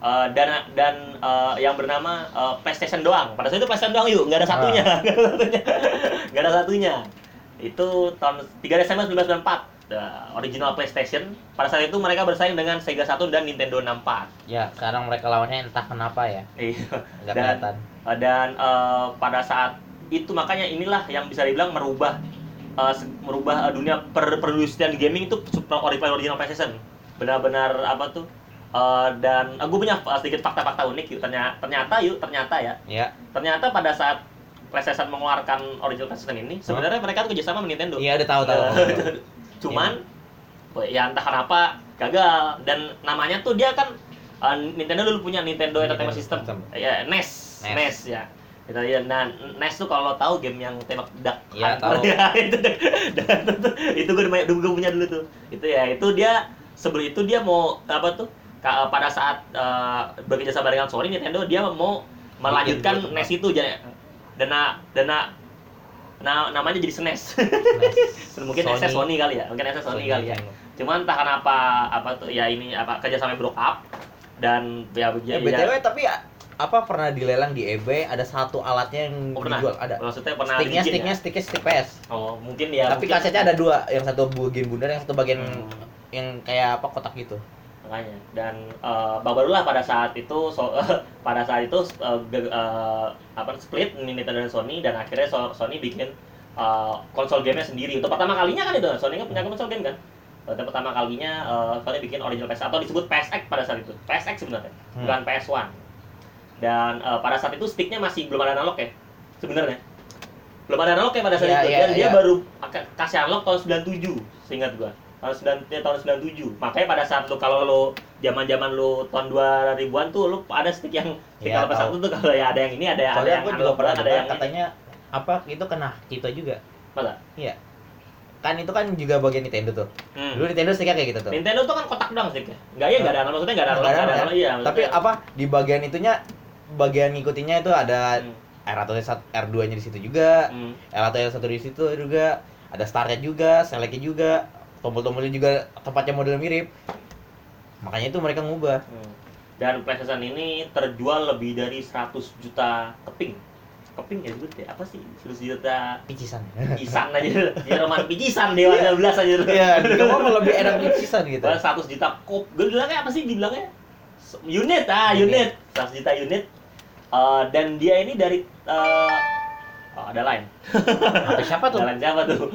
uh, dan dan uh, yang bernama uh, PlayStation doang. Pada saat itu PlayStation doang yuk nggak ada satunya. Nggak ada satunya. Nggak ada satunya. Itu tahun 3 Desember 1994 the original PlayStation. Pada saat itu mereka bersaing dengan Sega Saturn dan Nintendo 64 ya sekarang mereka lawannya entah kenapa ya. Iya. Dan- kelihatan. dan uh, pada saat itu makanya inilah yang bisa dibilang merubah uh, merubah uh, dunia per gaming itu super original original PlayStation. Benar-benar apa tuh? Uh, dan uh, gue punya sedikit fakta-fakta unik yuk. Ternyata ternyata yuk ternyata ya. Ya. Ternyata pada saat PlayStation mengeluarkan original PlayStation ini sebenarnya mereka tuh kerjasama sama Nintendo. Iya udah tahu tahu Eh, cuman ya entah kenapa gagal. Dan namanya tuh dia kan uh, Nintendo dulu punya Nintendo Entertainment Nintendo System. System. ya NES NES. NES ya itu ya nah NES tuh kalau lo tahu game yang tembak dak Iya, tahu. ya itu dan itu gue gue punya dulu tuh. Itu ya itu dia sebelum itu dia mau apa tuh ka- pada saat uh, bekerja sama dengan Sony Nintendo dia mau melanjutkan Bikin NES itu jadi dana dana nah, namanya jadi SNES. Mungkin Sony. SS Sony kali ya mungkin SS Sony, kali ya. Cuman entah kenapa apa tuh ya ini apa kerjasama broke up dan ya ya ya- btw tapi apa pernah dilelang di eBay ada satu alatnya yang Oh, pernah? dijual. Ada. Maksudnya pernah sticknya sticknya ya? sticknya stick PS. Oh mungkin ya tapi mungkin- kasetnya ada dua. Yang satu bagian bundar yang satu bagian Hmm. yang kayak apa kotak gitu. Makanya. Dan eh, baru-barulah pada saat itu so, pada saat itu eh, ge- eh, apa split Nintendo dan Sony dan akhirnya So- Sony bikin eh, konsol gamenya sendiri. Untuk pertama kalinya kan itu Sony kan punya konsol game kan? Untuk pertama kalinya eh, Sony bikin original PS atau disebut PSX pada saat itu. PSX sebenarnya Hmm. bukan PS1 dan eh, pada saat itu sticknya masih belum ada analog ya sebenarnya. Belum ada analog ya pada saat Iya, itu. iya, dan dia iya. baru kasih analog tahun 97 seingat gua. Tahun 9 ya, tahun 97 makanya pada saat lu kalau lu zaman-zaman lu tahun 2000-an tuh lu ada stick yang stick Iya, kalau PS1 tuh kalau ya ada yang ini ada ada yang gue juga analog pernah ada yang ini. katanya apa itu kena kita juga. Masa? Iya. Kan itu kan juga bagian Nintendo tuh. Hmm. dulu Nintendo sticknya kayak gitu tuh. Nintendo tuh kan kotak doang sticknya. Enggak ya enggak ada analog maksudnya enggak ada ada ada, iya maksudnya- apa di bagian itunya bagian ngikutinnya itu ada Hmm, R1 R2 nya di situ juga hmm. L1 L1 di situ juga ada startnya juga seleknya juga tombol-tombolnya juga tempatnya model mirip makanya itu mereka ngubah Hmm. Dan PlayStation ini terjual lebih dari 100 juta keping. Keping ya sebut ya? Apa sih? 100 juta picisan pisan aja. Jerman picisan dewa 12 aja. iya kamu mah lebih enak picisan gitu Padahal 100 juta kop. Gue bilangnya apa sih dibilangnya? S- Unit ah, Unit. unit. 100 juta unit. Eh, dan dia ini dari eh, oh, ada lain. Sampai siapa tuh Ada siapa tuh?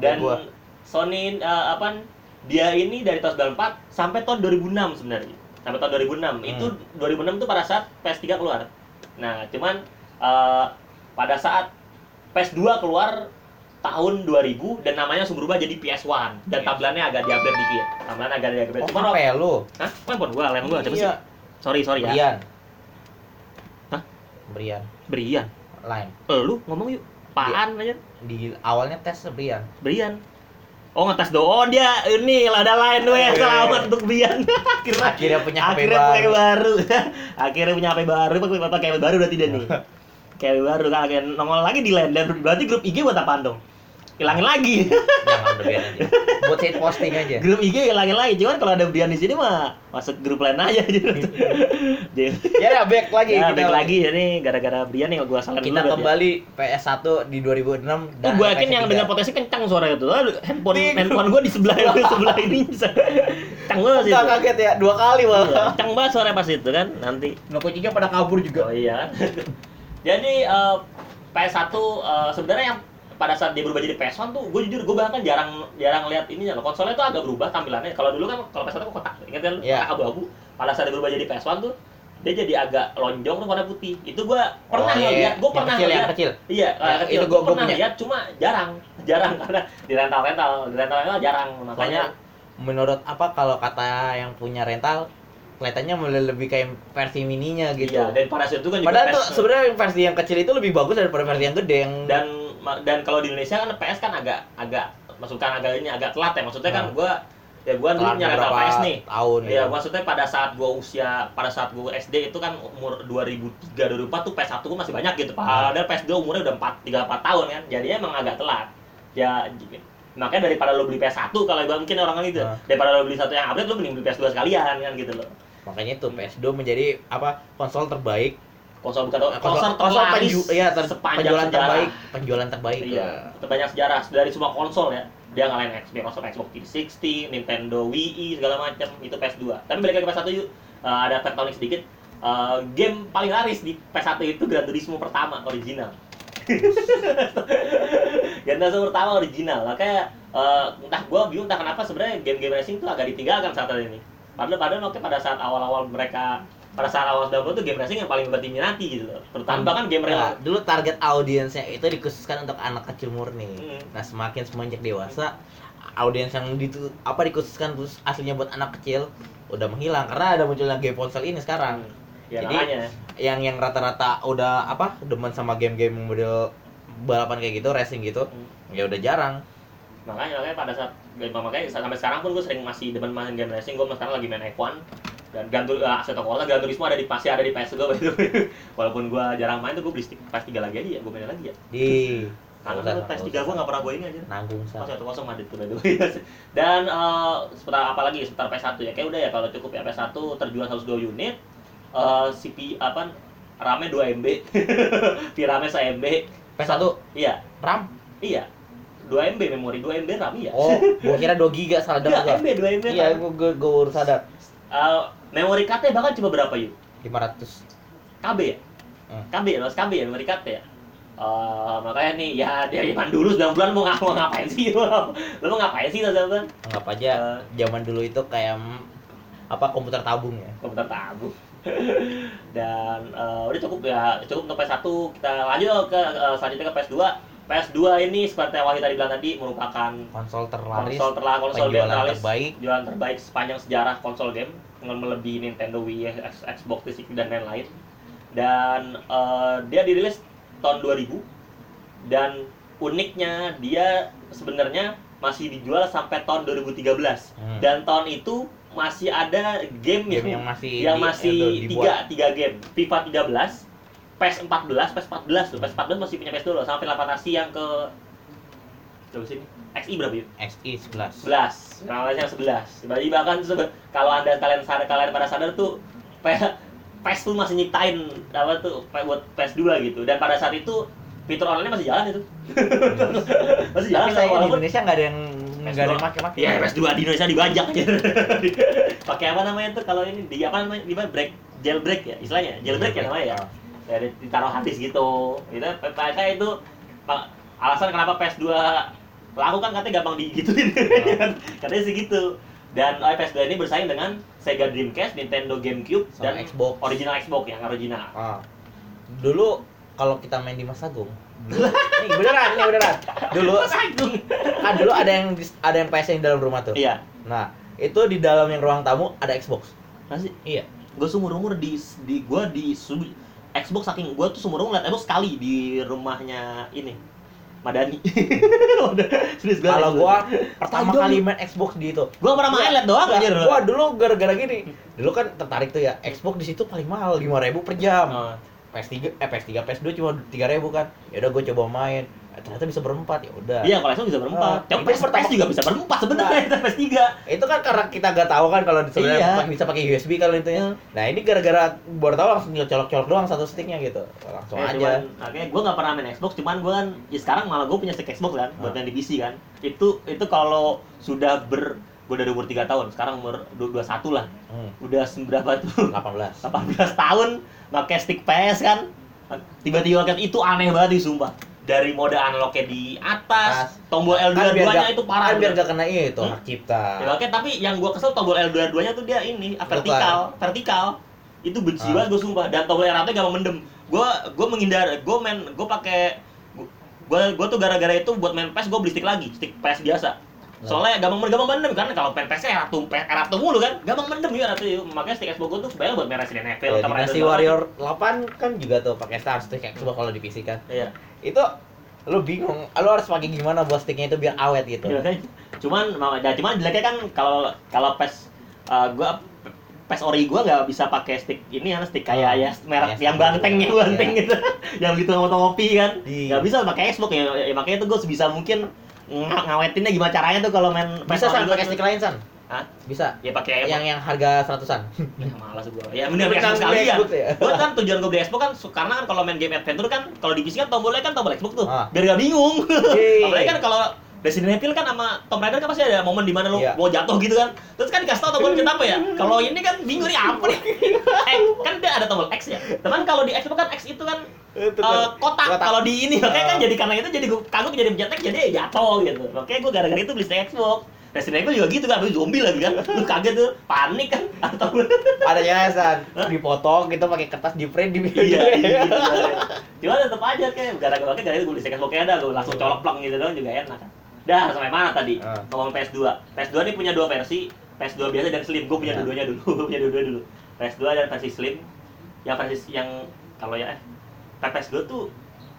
Dan gua. Sony eh, apa dia ini dari tahun 94 sampai tahun 2006 sebenarnya sampai tahun 2006 itu 2006 itu pada saat PS3 keluar nah cuman eh, pada saat PS2 keluar tahun 2000 dan namanya langsung berubah jadi PS1 dan tampilannya agak diupgrade dikit tampilannya agak diupgrade oh cuman apa ya lu Hah? Handphone gua, handphone gua, sih? iya Sorry, sorry ya. Brian? Brian Brian. lain Eh, lu ngomong yuk. Apaan aja? di awalnya tes Brian. Brian. Oh ngetes doang oh, dia ini ada lain gue Iya, iya, selamat iya. untuk Brian. akhirnya, Akhirnya punya HP akhirnya punya baru. baru. akhirnya punya HP baru, pakai pakai HP baru berarti dia nih. Kayak HP baru kan akhirnya nongol lagi di lain dan berarti grup IG buat apaan dong? Hilangin lagi. Jangan Brian aja. Buat saya posting aja. grup IG hilangin lagi. Cuman kalau ada Brian di sini mah masuk grup lain aja gitu. Jadi Ya, ya back lagi ya, kita balik lagi jadi gara-gara Brian nih gua salah Kita kembali PS1 di 2006 Tuh gue yakin yang PS3. dengan potensi kencang suara itu. Handphone handphone gue di sebelah di sebelah ini. Kencang banget sih. Enggak kaget ya, dua kali Iya, malah. kencang banget suara pas itu kan nanti. Nah, kucingnya pada kabur juga. Oh iya. Jadi eh, PS1 eh, sebenarnya yang pada saat dia berubah jadi PS1 tuh gue jujur gue bahkan jarang jarang lihat ininya loh konsolnya tuh agak berubah tampilannya kalau dulu kan kalau PS1 kan kotak ingat kan Iya. kotak abu-abu pada saat dia berubah jadi PS1 tuh dia jadi agak lonjong tuh warna putih itu gue pernah Oh, iya. ngeliat gue Yang pernah kecil, yang ngeliat kecil. iya Ya, kecil itu gue pernah punya. lihat cuma jarang jarang karena di rental rental di rental rental jarang Soalnya makanya menurut apa kalau kata yang punya rental kelihatannya mulai lebih kayak versi mininya gitu. iya dan pada saat itu kan juga Padahal tuh sebenarnya versi yang kecil itu lebih bagus daripada versi yang gede yang dan dan kalau di Indonesia kan PS kan agak agak maksudkan agak ini agak telat ya maksudnya kan Nah. gua ya gua dulu beberapa PS nih tahun Iya, ya. maksudnya pada saat gua usia pada saat gua SD itu kan umur 2003 2004 tuh PS1 gua masih banyak gitu. Ah. Padahal PS2 umurnya udah 4 3 4 tahun kan. Jadinya emang agak telat. Ya makanya daripada lo beli PS1 kalau gua mungkin orang gitu. Ah. Daripada lo beli satu yang update lo mending beli PS2 sekalian kan gitu loh. Makanya itu PS2 menjadi apa konsol terbaik Konsol bukan Nah, konsol, konsol penju- iya, ter- sepanjang penjualan sejarah. terbaik, penjualan terbaik. Iya, terbanyak sejarah dari semua konsol ya. Dia ngalahin Xbox, Xbox 360, Nintendo Wii segala macam itu PS2. Tapi balik lagi ke PS1 yuk. Eh, ada tektonik sedikit. Eh, game paling laris di PS1 itu Gran Turismo pertama original. Gran Turismo pertama original. Makanya eh, entah gua bingung entah kenapa sebenarnya game-game racing tuh agak ditinggalkan saat ini. Padahal padahal oke pada saat awal-awal mereka pada saat awal 90 tuh game racing yang paling berarti minati gitu loh. Terutama bahkan game Nah, real. dulu target audiensnya itu dikhususkan untuk anak kecil murni. Hmm. Nah, semakin semenjak dewasa, audiens yang ditu, apa dikhususkan khusus aslinya buat anak kecil udah menghilang karena ada munculnya game ponsel ini sekarang. Ya Jadi, makanya. Yang yang rata-rata udah apa demen sama game-game model balapan kayak gitu, racing gitu, Hmm. ya udah jarang. makanya makanya pada saat makanya sampai sekarang pun gue sering masih demen main game racing gue sekarang lagi main F1 dan Gran Tur uh, Assetto Corsa Gran Turismo ada di pasti ada di PS gue walaupun gue jarang main tuh gue beli stick PS3 lagi aja ya gue main lagi ya. Di karena Nggak usah, PS3 nggak gue gak pernah gue ini aja. Nanggung pas sa. satu kosong Madrid tuh dan uh, seputar apa lagi seputar PS1 ya. Kayak udah ya kalau cukup ya PS1 terjual 102 unit. Uh, CP apa RAM-nya 2 MB VRAM-nya 1 MB PS1 iya. RAM. iya. 2 MB memori 2 MB RAM iya. Oh, gua kira 2 giga salah dengar Enggak, gua. MB 2 MB Iya, RAM. gua gua, gua baru sadar. Uh, memori card bahkan cuma berapa yuk? 500. KB ya? Hmm. KB ya, mas KB ya memori card ya? Uh, makanya nih ya dari zaman dulu 9 bulan mau, mau ngapain sih lo? Lo mau ngapain sih 9 bulan? Anggap aja zaman dulu itu kayak apa komputer tabung ya. Komputer tabung. Dan uh, udah cukup ya, cukup untuk PS1. Kita lanjut ke uh, selanjutnya ke PS2. PS2 ini seperti yang Wahyu tadi bilang tadi merupakan Konsol terlaris, konsol terlalu konsol game terlaris, terbaik. jualan terbaik sepanjang sejarah konsol game melebihi Nintendo Wii, Xbox 360 dan lain-lain. Dan eh, dia dirilis tahun 2000 dan uniknya dia sebenarnya masih dijual sampai tahun 2013 Hmm. dan tahun itu masih ada game, game yang, yang masih yang di- masih tiga tiga game FIFA 13 PES 14 PES 14 tuh PES 14 masih punya PS dulu sampai Final Fantasy yang ke berapa sih ini? XI berapa ya? XI 11. 11 Final Fantasy yang 11 Jadi bahkan kalau anda kalian sadar kalian pada sadar tuh PES tuh masih nyiptain apa tuh buat PS2 gitu dan pada saat itu fitur online masih jalan itu masih jalan Tapi saya di walaupun Indonesia nggak ada yang nggak ada yang PS2. make-make. Iya, PS2 di Indonesia dibajak aja. Pakai apa namanya tuh kalau ini di apa namanya? Di mana break jailbreak ya istilahnya. Jailbreak ya namanya ya. Ya di- ditaruh habis gitu. Itu kayak itu alasan kenapa PS2 laku kan katanya gampang digituin. katanya sih gitu. Dan oh, PS2 ini bersaing dengan Sega Dreamcast, Nintendo GameCube Sama dan Xbox. original Xbox yang original. Ah. Dulu kalau kita main di Mas Agung, nih beneran, nih beneran. Dulu Agung. kan dulu ada yang ada yang PS yang di dalam rumah tuh. Iya. Nah, itu di dalam yang ruang tamu ada Xbox. Masih Iya. gue seumur umur di di gue di Xbox saking gue tuh seumur umur ngeliat Xbox sekali di rumahnya ini Madani. Serius gua. Kalau gua pertama Tajam. kali main Xbox di itu. gua pernah main liat doang Nggak, anjir. Gua dulu gara-gara gini. Dulu kan tertarik tuh ya. Xbox di situ paling mahal 5000 per jam. Oh. PS3 eh PS3 PS2 cuma 3000 kan. Ya udah gua coba main. Eh, ternyata bisa berempat ya udah. Iya, kalau Xbox bisa berempat. Itu PS, pertama- juga bisa berempat sebenarnya, itu PS 3. Itu kan karena kita gak tahu kan kalau sebenarnya Iya. bisa pakai USB kalau itu ya. Iya. Nah, ini gara-gara baru tahu langsung colok-colok doang satu sticknya gitu. Langsung Ya, aja. cuman, Oke, gue nggak pernah main Xbox, cuman gue kan, ya sekarang malah gue punya stick Xbox kan, buat Ah. main di PC kan. Itu itu kalau sudah ber, gue dari umur 3 tahun, sekarang umur 21 lah. Hmm, Udah se- berapa tuh? 18. 18 tahun pakai stick PS kan. Tiba-tiba kan itu aneh banget sih sumpah. Dari mode analognya di atas, Atas. tombol L2 Kan nya itu parah. Kan biar gak kena itu Hmm? hak cipta. Ya, oke, tapi yang gua kesel tombol L2 nya tuh dia ini ah, vertikal, vertikal. Itu benci Ah. banget gua sumpah dan tombol R1 gak mau mendem. Gua gua menghindar, gua main gua pakai gua gua tuh gara-gara itu buat main PES gua beli stick lagi, stick PES biasa. Soalnya gampang gampang mendem kan kalau PES R1 R1 mulu kan, gampang mendem ya R1 makanya stick Xbox tuh sebenarnya buat main Resident Evil, Ya, Dynasty Warrior 8 kan juga tuh pakai star stick Xbox kalau di PC kan. Iya. Itu lu bingung, lu harus pakai gimana buat sticknya itu biar awet gitu. Iya kan? Cuman ya cuman jeleknya kan kalau kalau PES uh, gua PES ori gua nggak bisa pakai stick ini kan stick kayak ya merek yang banteng gitu. yang banteng Iya. gitu yang gitu sama topi kan Iya. nggak bisa pakai Xbox ya, ya makanya itu gua sebisa mungkin ng ngawetinnya gimana caranya tuh kalau main Bisa san pakai stick lain san? Hah? Bisa. ya pakai Yang yang harga seratusan. Ya, malas gua. Ya mending pakai Bukan Xbox sekalian. Xbox ya? Gua kan tujuan gua beli Xbox kan karena kan kalau main game adventure kan kalau di PC kan tombolnya kan tombol Xbox tuh. Ah. Biar gak bingung. Apalagi kan kalau Resident Evil kan sama Tomb Raider kan pasti ada momen di mana lo Iya. mau jatuh gitu kan. Terus kan dikasih tau tombolnya apa ya? Kalau ini kan bingung nih apa nih? eh, kan dia ada tombol X ya. Teman kalau di Xbox kan X itu kan Eh, kotak. Kotak. Kalau di ini makanya kan Ah. jadi karena itu jadi kagok jadi pencet X jadi jatuh gitu. Makanya gua gara-gara itu beli Xbox. Resident Evil juga gitu kan, lu zombie lagi kan. Lu kaget tuh, panik kan atau ada jelasan dipotong gitu pakai kertas di print di iya, iya, gitu. Cuma tetep aja kayak gara-gara gara itu gue beli second ada gue langsung colok plong gitu doang juga enak. Dah sampai mana tadi? Ah. Ngomong PS2. PS2 ini punya dua versi, PS2 biasa dan slim. Gue punya Ya. dua-duanya dulu, gue punya dua-duanya dulu. PS2 dan versi slim. Yang versi yang kalau ya eh PS2 tuh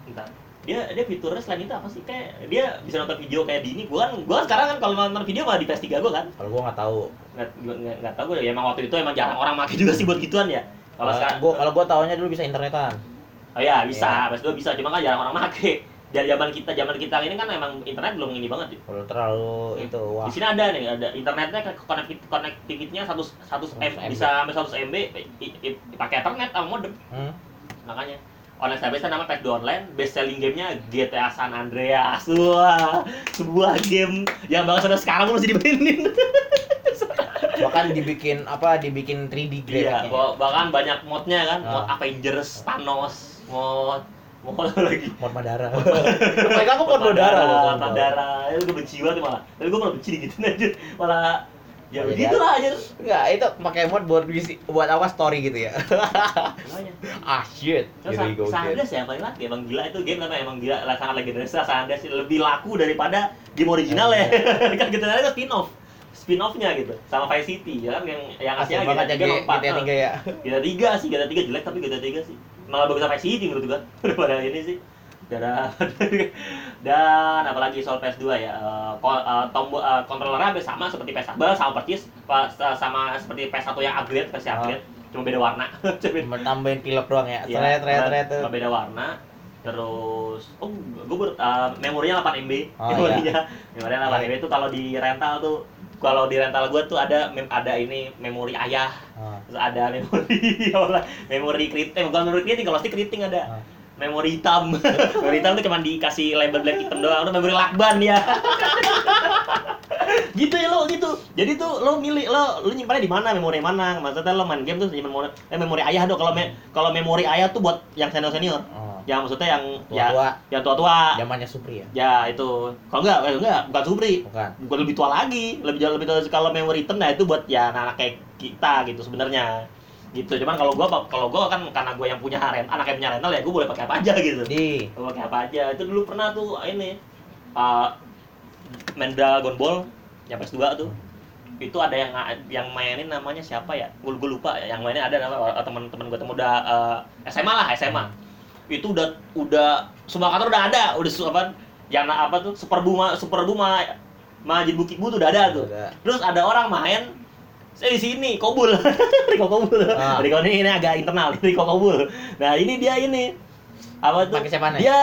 entar dia dia fiturnya selain itu apa sih kayak dia bisa nonton video kayak di ini gua kan gua kan sekarang kan kalau nonton video malah di PS3 gua kan Kalau gua nggak tahu. nggak nggak tahu gue ya emang waktu itu emang jarang orang pakai juga sih buat gituan ya kalau sekarang gua kalau gua taunya dulu bisa internetan. Oh iya bisa, Iya. PS2 bisa, cuma kan jarang orang make. Dari zaman kita, zaman kita ini kan emang internet belum ini banget. Kalau terlalu Hmm. itu wah. Di sini ada nih, ada internetnya konektif konektivitasnya 100 100 M, 100 bisa sampai 100 MB pakai Ethernet sama modem. Hmm? Makanya online service nama PS2 online, best selling gamenya GTA San Andreas. Wah, sebuah game yang bahkan sampai sekarang masih dimainin. Bahkan dibikin apa? Dibikin 3D Iya, grafiknya. bah- bahkan banyak modnya kan, mod Ah. Avengers, Thanos, mod mod lagi Mod Madara. Mereka aku mod Madara. Madara, itu gue benci banget malah. Tapi gue malah benci gitu aja. Malah ya Oh, iya. begitu lah aja. Enggak, itu pakai mod buat visi- buat apa story gitu ya. Ah shit. Terus Jadi gokil. San Andreas ya paling lagi emang gila itu game namanya emang gila lah sangat legendaris lah San Andreas lebih laku daripada game original ya. kan gitu itu spin off spin offnya gitu sama Vice City ya kan yang yang Asik aslinya banget ya GTA G- 4, GTA 3 ya. GTA 3 sih, GTA 3 jelek tapi GTA 3 sih. Malah bagus Vice City menurut gua daripada ini sih. Dan dan apalagi soal PS2 ya. eh, ko- eh, tombol eh, kontrolernya hampir sama seperti PS1, sama persis eh, sama seperti PS1 yang upgrade, versi Ah. upgrade, cuma beda warna. Cuma tambahin pilok doang ya. Iya, tret tret tuh. cuma beda warna. Terus, oh, gue ber, eh, memorinya 8 MB. Oh, memorinya, memorinya 8 Baik. MB itu kalau di rental tuh, kalau di rental gue tuh ada mem- ada ini memori ayah, Ah, terus ada memori memori keriting, eh, bukan memori keriting, kalau stick keriting ada. ah. Memori hitam. memori hitam tuh cuma dikasih label black hitam doang, itu memori lakban ya. gitu ya lo gitu jadi tuh lo milih lo lo nyimpannya di mana memori mana maksudnya lo main game tuh nyimpan memori eh, memori ayah dong kalau me- kalau memori ayah tuh buat yang senior senior Oh. yang maksudnya yang ya Tua-tua. yang tua tua Zamannya Supri ya. ya itu kalau enggak eh, enggak bukan supri Bukan. bukan lebih tua lagi lebih jauh lebih tua kalau memori hitam nah itu buat ya anak-anak kayak kita gitu sebenarnya gitu. Cuman kalau gua kalau gua kan karena gua yang punya rent anak yang punya rental ya gua boleh pakai apa aja gitu. Di Gua pakai apa aja. Itu dulu pernah tuh ini uh, main Dragon Ball yang PS2 tuh. Itu ada yang yang mainin namanya siapa ya? Gue lupa. Ya yang mainin ada nama teman-teman gue temu udah uh, SMA lah SMA itu udah udah semua kantor udah ada. Udah apa yang apa tuh super buma super buma Majid Bukit Bu tuh udah ada tuh. Terus ada orang main saya di sini kobul Riko kobul Ah. Riko ini, ini agak internal Riko kobul nah ini dia ini apa tuh Pakai siapaan ya? dia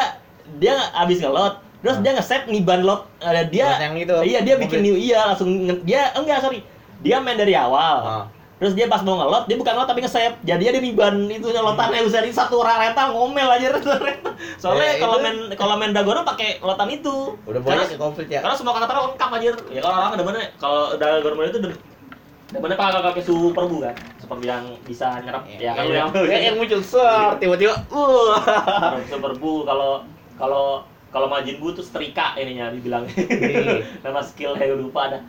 dia abis ngelot terus Ah. dia nge-save ngiban lot ada dia yang itu, iya dia mobil. bikin new iya langsung nge- dia enggak sorry dia main dari awal Ah. Terus dia pas mau ngelot, dia bukan ngelot tapi nge-save. Jadinya dia niban itu lotannya bisa di satu orang rental ngomel aja Eh, Soalnya kalau itu- main kalau main Dagono pakai lotan itu. Udah banyak konflik ya. Karena semua karakter lengkap aja. Ya kalau orang demennya kalau Dagono itu dem- demennya pakai super bu kan. Super yang bisa nyerap ya kan lu yang yang, yang muncul ser tiba-tiba uh super bu kalau kalau kalau Majin Bu tuh setrika ininya dibilang. Iya. Nama skill saya lupa ada.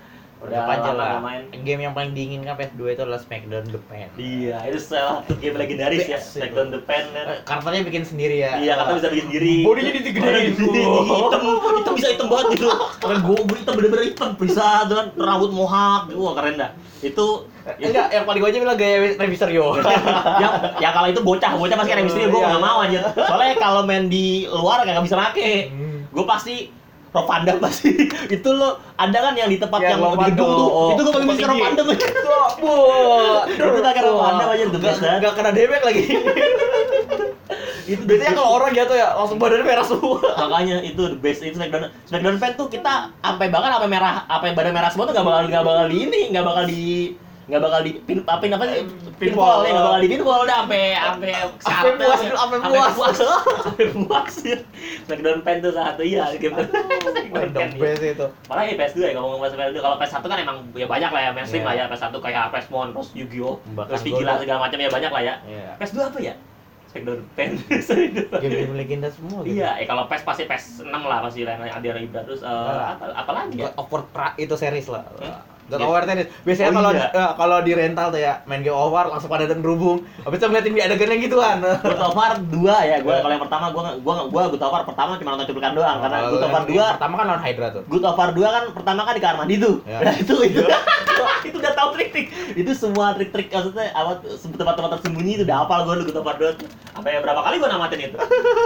Udah aja lah main. game yang paling diinginkan PS2 itu adalah Smackdown the Pen Iya, itu salah satu game legendaris ya. Smackdown the Pen kan. Eh, karakternya bikin sendiri ya Iya, kata bisa bikin sendiri. Bodinya digedein. Hitam, hitam bisa hitam banget gitu. Karena gue hitam bener-bener hitam, bisa dengan rambut mohak, wah keren dah. Itu Eh, enggak yang paling gue aja bilang gaya Rey Mysterio ya, ya kalau itu bocah, bocah pasti kayak misteri gue Iya. nggak mau aja. Soalnya kalau main di luar nggak bisa make. Hmm. Gue pasti Rob Dam pasti itu lo ada kan yang di tempat Yang yang, di gedung tuh oh, itu gue Rob tinggi. Van Dam Wah, Itu tak kena pandang aja, the best, Gak, kan? gak kena damage lagi. itu Biasanya kalau orang jatuh ya langsung badannya merah semua. makanya itu the best itu Smackdown Smackdown fan tuh kita sampai bahkan sampai merah sampai badan merah semua tuh nggak bakal nggak bakal di ini nggak bakal di nggak bakal di pin apa apa sih Pinball. ya nggak bakal di pinball udah sampai sampai Sampai puas, sampai puas. sampai puas ya Smackdown fan tuh satu iya game Smackdown The fan iya. itu. Malah ya PS2 ya ngomong ngomong PS2 kalau PS1 kan emang ya banyak lah ya mainstream Iya. lah ya PS1 kayak PSMon terus Yu-Gi-Oh terus Vigila segala macam ya banyak lah ya Iya. PS2 apa ya Smackdown fan Game-game legenda semua gitu. Iya, eh kalau PES pasti PES 6 lah pasti lain ada Ibra terus eh, apa lagi ya? Pra- itu series lah. Iya. of War series. Biasanya Oh, kalau iya. eh, kalau di rental tuh ya main Game War langsung pada terhubung. Habis itu ngeliatin di yang gituan. God of War 2 ya, gua Iya. kalau yang pertama gua gua gua God of War pertama cuma nonton cuplikan doang karena God of War yang 2 pertama kan lawan Hydra tuh. Good War 2 kan pertama kan di kamar mandi tuh. Ya. Nah, itu itu itu udah tahu trik-trik. Itu semua trik-trik maksudnya apa tempat-tempat tersembunyi itu udah hafal gua Good of War 2 tuh. Sampai berapa kali gua namatin itu.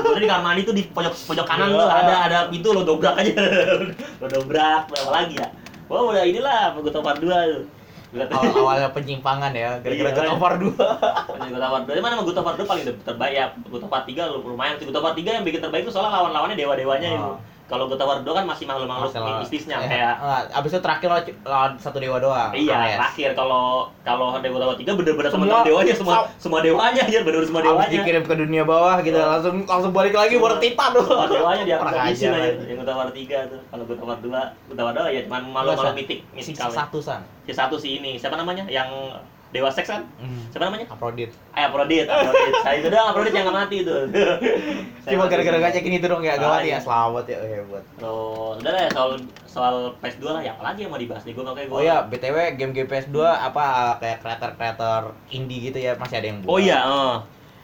Gua di kamar mandi tuh di pojok pojok kanan Ya. tuh ada ada pintu lo dobrak aja. lo dobrak apa lagi ya? Wah, udah inilah of War 2 tuh. Gua tahu. Awal-awalnya penyimpangan ya, gara-gara Iya, God of War 2. God of War 2. Mana of War 2 paling terbaik ya. War 3 lumayan War 3 yang bikin terbaik itu soalnya lawan-lawannya dewa-dewanya itu. Kalau God of War 2 kan masih makhluk-makhluk Masalah- mistisnya ya, kayak enggak, abis itu terakhir lawan- lawan satu dewa doang. Iya, Ares. terakhir kalau kalau Dewa Tawa 3 bener-bener Semua- dewanya semua semua dewanya aja bener-bener semua Abis dewanya. dikirim ke dunia bawah gitu, Oh. langsung langsung balik lagi baru Titan tuh. Semua dewanya dia habisin aja. Yang Tawa 3 tuh. Kalau Tawa 2, Tawa 2 ya cuma malu-malu mitik, misikal. ya. Satu san. Si satu si ini, siapa namanya? Yang Dewa Seks kan? Hmm. Siapa namanya? Aphrodite. Eh, Aphrodite, Aphrodite. Saya itu doang Aphrodite yang nggak mati itu. Cuma gara-gara ngajakin itu dong ya, gak mati ya, Makanya. selamat ya, hebat. Terus udah lah ya soal soal PS2 lah ya apalagi yang mau dibahas nih gue makanya gue Oh ya, BTW game-game PS2 apa kayak kreator-kreator indie gitu ya masih ada yang buat. Oh iya, oh.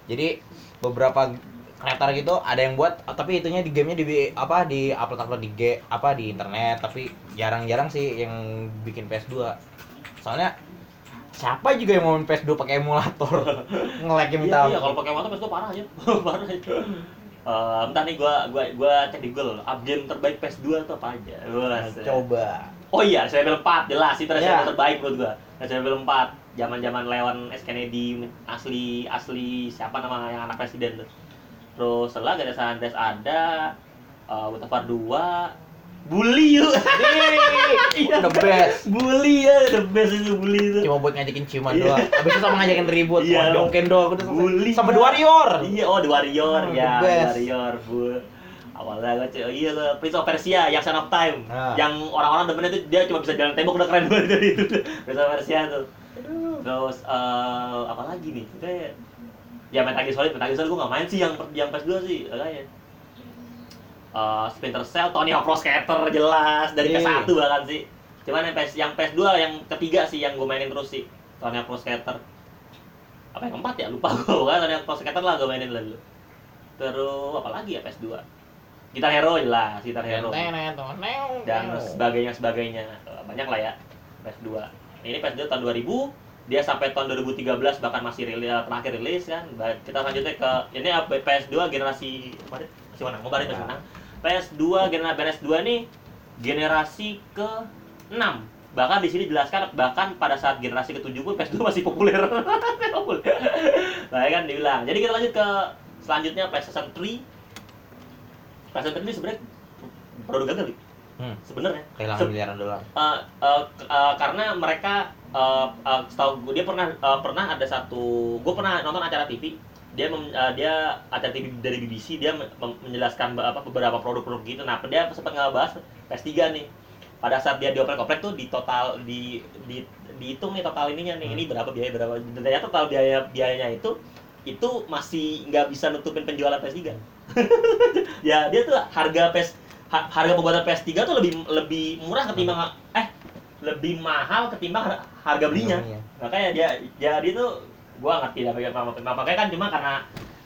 Jadi beberapa kreator gitu ada yang buat tapi itunya di gamenya di apa di upload upload di G apa di internet tapi jarang-jarang sih yang bikin PS2 soalnya siapa juga yang mau main PS2 pakai emulator nge-lag minta Iya, iya kalau pakai motor PS2 parah aja. parah aja. Eh, bentar nih gua gua gua cek di Google update terbaik PS2 itu apa aja. Wah, coba Oh iya, Resident Evil 4 jelas itu Resident Iya. Evil terbaik menurut gua. Resident Evil 4 zaman-zaman Leon S Kennedy asli asli siapa nama yang anak presiden tuh. Terus setelah ada San Andreas ada uh, War 2 Bully yuk. Iya. the best Bully ya, the best itu bully itu. cuma buat ngajakin ciuman Iya. doang habis itu sama ngajakin ribut Iya. kondong kendong udah selesai. Bully. sama The Warrior Iya, oh The Warrior Oh, ya, the. Warrior, Bu. Awalnya gue oh, iya tuh Prince of Persia yang Son of Time. Ah. Yang orang-orang demennya tuh dia cuma bisa jalan tembok udah keren banget dari itu. Prince of Persia tuh. Terus eh apa lagi nih? Kayak ya Metal Gear Solid, Metal Gear Solid gue gak main sih yang yang PS2 sih, kayaknya. Eh Splinter Cell, Tony Hawk Pro Skater jelas dari Iya. PS1 bahkan sih. Cuman yang PS yang PS2 yang ketiga sih yang gue mainin terus sih. Tony Hawk Pro Skater. Apa yang keempat ya? Lupa gue. Pokoknya Tony Hawk Pro Skater lah gue mainin lah dulu. Terus apa lagi ya PS2? Gitar Hero jelas, Gitar Hero. Dan sebagainya sebagainya. Eh, Banyak lah ya PS2. Ini PS2 tahun 2000 dia sampai tahun 2013 bahkan masih rilis terakhir rilis kan kita lanjutnya ke ini apa, PS2 generasi kemarin masih mana kemarin masih menang PS2 generasi PS2 nih generasi ke 6 bahkan di sini dijelaskan bahkan pada saat generasi ke-7 pun PS2 masih populer. Populer. nah, ya kan dibilang. Jadi kita lanjut ke selanjutnya PlayStation 3. PlayStation 3 ini sebenarnya produk gagal nih Hmm. sebenarnya. Kehilangan Se- miliaran dolar. eh, k- eh, karena mereka eh, eh, setahu gue dia pernah eh, pernah ada satu gue pernah nonton acara TV dia mem- eh, dia TV dari BBC dia menjelaskan apa beberapa produk-produk gitu. Nah dia sempat ngebahas PS3 nih. Pada saat dia dioprek-oprek tuh di total di, di dihitung nih total ininya nih. Ini berapa biaya berapa ternyata total biaya biayanya itu itu masih nggak bisa nutupin penjualan PS3 ya dia tuh harga PS ha- harga pembuatan PS3 tuh lebih lebih murah ketimbang eh lebih mahal ketimbang har- harga belinya. Makanya dia jadi tuh gua ngerti dah bagaimana makanya makanya kan cuma karena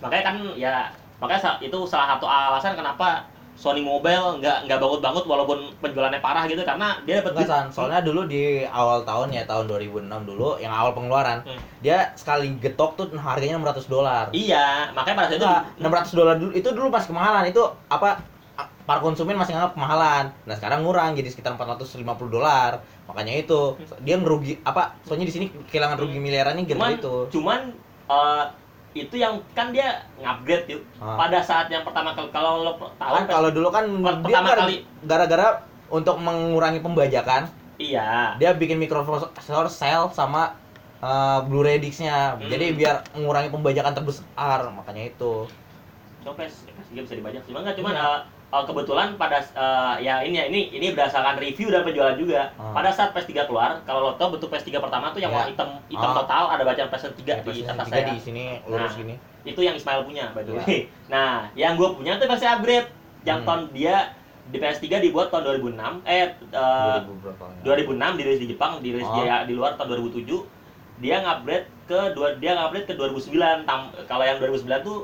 makanya kan ya makanya itu salah satu alasan kenapa Sony Mobile nggak nggak banget-banget walaupun penjualannya parah gitu karena dia dapat Enggak, San. Soalnya dulu di awal tahun ya, tahun 2006 dulu, yang awal pengeluaran, Hmm. dia sekali getok tuh harganya 600 dolar. iya makanya pada saat itu Enggak, 600 dolar dulu itu dulu pas kemahalan itu apa para konsumen masih nganggap kemahalan. Nah, sekarang ngurang jadi sekitar 450 dolar. Makanya itu dia ngerugi apa? Soalnya di sini kehilangan rugi miliarannya cuman gara itu. cuman eh, itu yang kan dia ngupgrade yuk Ah. pada saat yang pertama kalau lo tahu Kan kalau dulu kan Per- dia pertama gara- kali- gara-gara untuk mengurangi pembajakan, iya dia bikin microprocessor cell sama uh, Blu-ray disc-nya. Hmm. Jadi biar mengurangi pembajakan terbesar, makanya itu. Coba PS3 bisa dibajak. Cuma nggak cuman Iya. eh, eh, kebetulan pada eh, ya ini ya ini ini berdasarkan review dan penjualan juga. Ah. Pada saat PS3 keluar, kalau lo tau bentuk PS3 pertama tuh yang warna hitam hitam Ah. total ada bacaan PS3 Ya, di atas 3 saya. di sini lurus Nah. gini. Itu yang Ismail punya by the Iya. way. Nah, yang gue punya tuh versi upgrade. Yang Hmm. tahun dia di PS3 dibuat tahun 2006 eh eh, 2000 berapa ya? 2006 dirilis di Jepang, dirilis Oh. di, di luar tahun 2007. Dia ngupgrade ke dua dia ngupgrade ke 2009. Tam, kalau yang 2009 tuh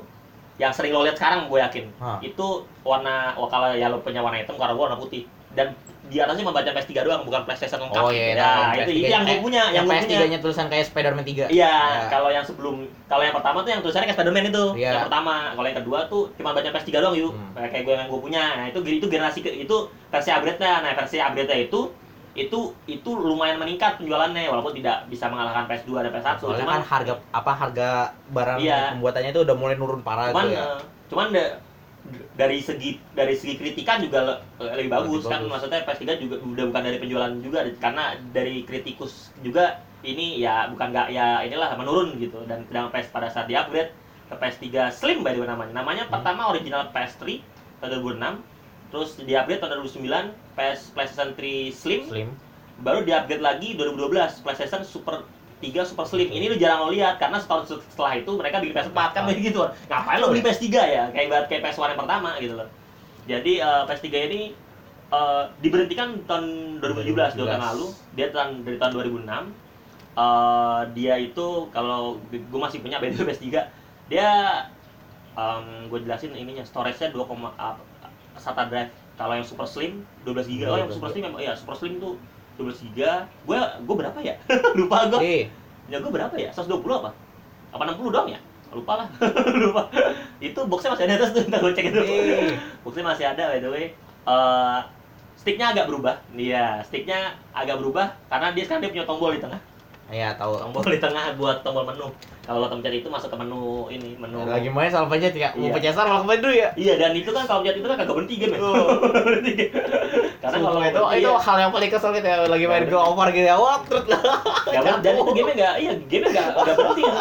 yang sering lo lihat sekarang gue yakin. Hah. Itu warna wah, kalau ya lo punya warna hitam, kalau gue warna putih. Dan di atasnya membaca PS3 doang, bukan PlayStation lengkap. Oh iya, ya, tahu. itu, itu PS3 yang gue eh, punya, yang, gue punya. PS3-nya tulisan kayak Spider-Man 3. Iya, Ya. kalau yang sebelum kalau yang pertama tuh yang tulisannya kayak Spider-Man itu, Iya. yang pertama. Kalau yang kedua tuh cuma baca PS3 doang yuk. Hmm. Kayak gue yang gue punya. Nah, itu itu generasi itu versi upgrade-nya. Nah, versi upgrade-nya itu itu itu lumayan meningkat penjualannya walaupun tidak bisa mengalahkan PS2 dan PS1. Soalnya cuman kan harga apa harga barang Iya. pembuatannya itu udah mulai nurun parah cuman tuh ya. eh, cuman da- dari segi dari segi kritikan juga le- lebih bagus Lebih kan bagus. maksudnya PS3 juga udah bukan dari penjualan juga karena dari kritikus juga ini ya bukan nggak ya inilah menurun gitu dan sedang PS pada saat di upgrade ke PS3 Slim by the way namanya namanya Hmm. pertama original PS3 tahun 2006 terus di upgrade tahun 2009 PS PlayStation 3 Slim. Slim. baru di upgrade lagi 2012 PlayStation Super 3 Super Slim. Ini lu jarang lo lihat karena setahun setelah itu mereka bikin PS4 kan kayak gitu ngapain lo beli PS3 ya? Kayak ibarat kayak PS1 yang pertama gitu loh. Jadi eh, PS3 ini eh, diberhentikan tahun 2017 dua tahun 2017. lalu dia tahun dari tahun 2006 Eh, dia itu kalau gue masih punya beda PS3 dia gue jelasin ininya storage-nya 2, uh, SATA drive kalau yang super slim 12 GB oh yang 12 super slim memang iya super slim tuh 12 GB gue gue berapa ya? Lupa gue Eh, ya gue berapa ya? 120 apa? Apa 60 doang ya? Lupa lah. Lupa. Itu boxnya masih ada atas tuh ntar gue cek itu. Eh. boxnya masih ada by the way. Eh, sticknya agak berubah. Iya sticknya agak berubah karena dia sekarang dia punya tombol di tengah Iya, tahu. tombol di tengah buat tombol menu kalau lo pencet itu masuk ke menu ini menu Lagi main salah pencet ya. Mau Iya. pencet salah malah kembali dulu ya. iya dan itu kan kalau pencet itu kan kagak berhenti game Oh. Karena kalau itu berhenti itu ya- hal yang paling kesel gitu ya lagi main go over gitu ya. Wah, terus dan itu game nggak, iya game nggak nggak berhenti ya.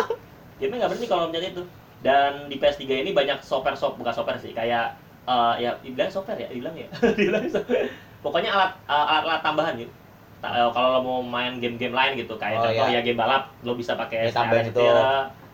Game nggak berhenti kalau mencet itu. Dan di PS3 ini banyak software shop bukan software sih, kayak eh, ya dibilang software ya, dibilang ya, dibilang software. Pokoknya alat eh, alat-alat tambahan gitu. Eh, kalau lo mau main game-game lain gitu, kayak Oh, contoh iya. ya game balap, lo bisa pakai Ya, itu.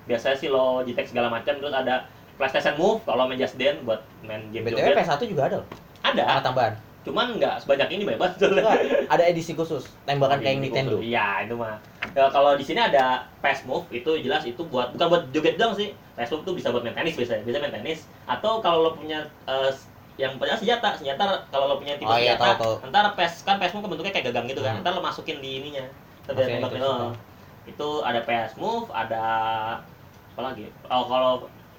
Biasanya sih lo JTAG segala macam, terus ada PlayStation Move kalau main Just Dance buat main game BTW joget. PS1 juga ada loh. Ada, Alat tambahan. cuman nggak sebanyak ini banyak banget. Enggak, ada edisi khusus tembakan kayak Nintendo. Iya, itu mah. Ya, kalau di sini ada PS Move itu jelas itu buat bukan buat joget doang sih. PS Move tuh bisa buat main tenis biasanya, bisa main tenis atau kalau lo punya eh, yang punya senjata, senjata kalau lo punya tipe Oh, iya, senjata, tahu, tahu. ntar PS kan PS Move kan bentuknya kayak gagang gitu kan. Hmm. Ntar lo masukin di ininya. Masukin dia itu oh. Itu ada PS Move, ada apa lagi? Oh, kalau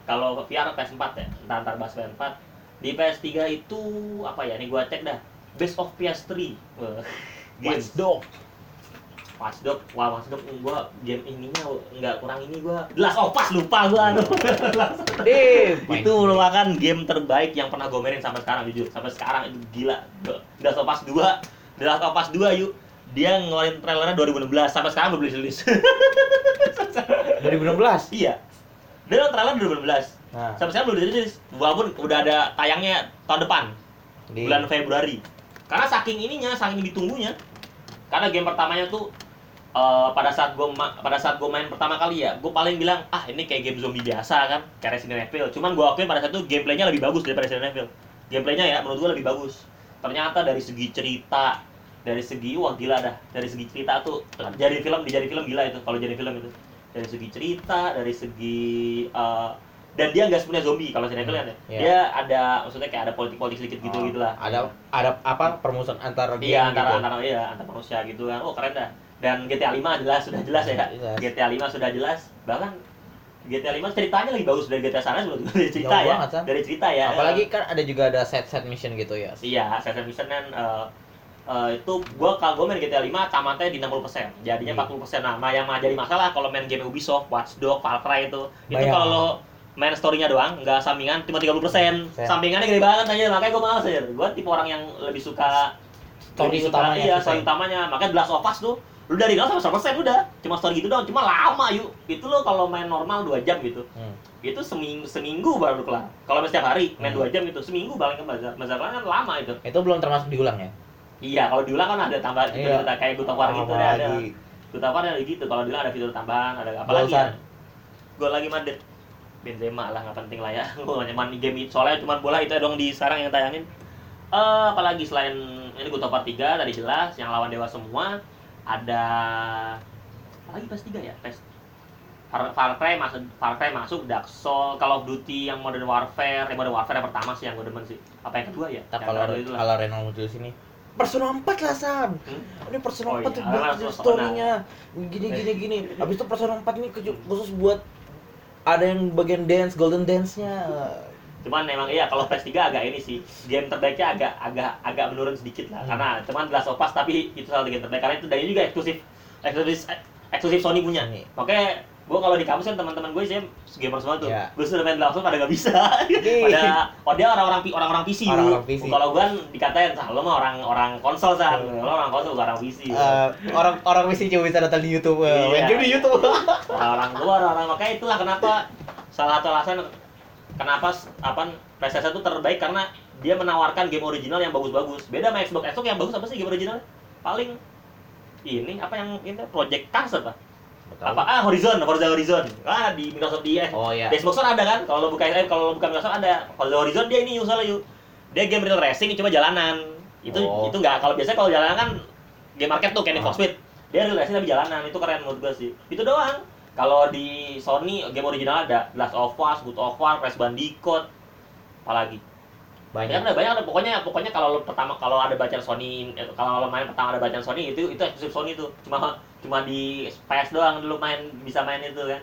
kalau VR PS4 ya, ntar ntar bahas PS4. Di PS3 itu apa ya? Nih gua cek dah. Best of PS3. Wah, Games. Watch Dog. Watch Dog. Wah, Watch Dog gua game ininya nggak kurang ini gua. The Last of Us lupa gua aduh. Deh, itu merupakan game terbaik yang pernah gue mainin sampai sekarang jujur. Sampai sekarang itu gila. The Last of Us 2. The Last of Us 2 yuk. Dia ngeluarin trailernya 2016 sampai sekarang belum rilis. 2016. iya. Dia trailer 2016. Nah, Sampai sekarang belum rilis. Walaupun udah ada tayangnya tahun depan. di bulan Februari. Karena saking ininya, saking ditunggunya. Karena game pertamanya tuh eh, pada saat gue pada saat gue main pertama kali ya, gue paling bilang ah ini kayak game zombie biasa kan, kayak Resident Evil. Cuman gue akuin pada saat itu gameplaynya lebih bagus daripada Resident Evil. Gameplaynya ya menurut gue lebih bagus. Ternyata dari segi cerita, dari segi wah gila dah, dari segi cerita tuh jadi film dijadi film gila itu kalau jadi film itu. Dari segi cerita, dari segi eh, dan dia nggak sepenuhnya zombie kalau Resident Evil kan ya. Iya. Dia ada maksudnya kayak ada politik-politik sedikit gitu Oh, gitulah. Ada ada apa permusuhan antar game Iya antara gitu. antara iya antar manusia gitu kan. Oh keren dah. Dan GTA 5 jelas sudah jelas ya. Jelas. GTA 5 sudah jelas. Bahkan GTA 5 ceritanya lebih bagus dari GTA San Andreas gue. dari cerita Jauh ya. banget, San. Dari cerita ya. Apalagi kan ada juga ada set-set mission gitu ya. iya, Assassin's Mission kan eh, eh, itu gua kalau gua main GTA 5 tamatnya di 60%. Jadinya Hmm. 40%. Nah, ma- yang jadi masalah kalau main game Ubisoft, Watch Dogs, Far Cry itu, itu Bayar. kalau main story-nya doang, nggak sampingan, cuma 30%. Saya- Sampingannya gede banget aja, makanya gua males aja. Gua tipe orang yang lebih suka Story lebih suka- utamanya, Iya, susah. story utamanya. Makanya The Last of Us tuh lu dari 0 sampai 100% udah. Cuma story gitu doang, cuma lama yuk. Itu lo kalau main normal 2 jam gitu. Hmm. Itu seminggu seminggu baru kelar. Kalau main setiap hari main Hmm. 2 jam gitu, seminggu balik ke bazar. Bazar kan lama itu. Itu belum termasuk diulang ya? Iya, kalau diulang kan ada tambahan gitu, Iya. kayak Good of War gitu ada. ada. Apalagi Good of War ada gitu. Kalau diulang ada fitur tambahan, ada apa lagi ya? Gol lagi Madrid. Benzema lah nggak penting lah ya. Gua nyaman di game itu soalnya cuma bola itu dong di sekarang yang tayangin. Eh apalagi selain ini of War 3 tadi jelas yang lawan dewa semua ada apa lagi PS 3 ya? PS Far, Far Cry masuk Far Cry masuk Dark Soul Call of Duty yang Modern Warfare yang Modern Warfare yang pertama sih yang gue demen sih apa yang kedua ya Tak kalau itu kalau Renal muncul sini. Persona 4 lah Sam. Hmm? Ini Persona Oh 4 iya, tuh bagus Persona. story-nya. Gini gini gini. Habis itu Persona 4 ini khusus buat ada yang bagian dance, golden dance-nya. Cuman memang iya kalau PS3 agak ini sih game terbaiknya agak agak agak menurun sedikit lah Hmm. karena cuman Last of Us tapi itu salah satu game terbaik karena itu dari juga eksklusif eksklusif eksklusif Sony punya Sony. makanya gue kalau di kampus kan teman-teman gue sih gamer semua tuh Ya. gue sudah main Us pada nggak bisa pada oh dia orang-orang orang-orang PC Bu. Orang-orang PC. kalau gue kan dikatain sah lo mah orang-orang konsol sah lo orang konsol bukan orang PC Eh, orang orang mesti cuma bisa nonton di YouTube, eh, main Iya. game di YouTube. orang luar orang makanya itulah kenapa salah satu alasan kenapa apa PlayStation itu terbaik karena dia menawarkan game original yang bagus-bagus. Beda sama Xbox. Xbox yang bagus apa sih game original paling ini apa yang ini? Project Cars apa? Apa? Ah Horizon Forza Horizon. Ah di Microsoft di, Oh iya. di Xbox One ada kan? Kalau buka eh, kalau buka Microsoft ada. Forza Horizon dia ini usaha yuk dia game real racing cuma jalanan. Itu Oh. itu nggak. Kalau biasanya kalau jalanan kan game market tuh kayak Ah. for Speed. Dia real racing tapi jalanan. Itu keren menurut gue sih. Itu doang kalau di Sony game original ada. Last of Us, Good of War, Crash Bandicoot. Apalagi? Banyak. Banyak. ada banyak ada pokoknya pokoknya kalau lo pertama kalau ada bacaan Sony eh, kalau lo main pertama ada bacaan Sony itu itu eksklusif Sony tuh. Cuma cuma di PS doang dulu main bisa main itu kan.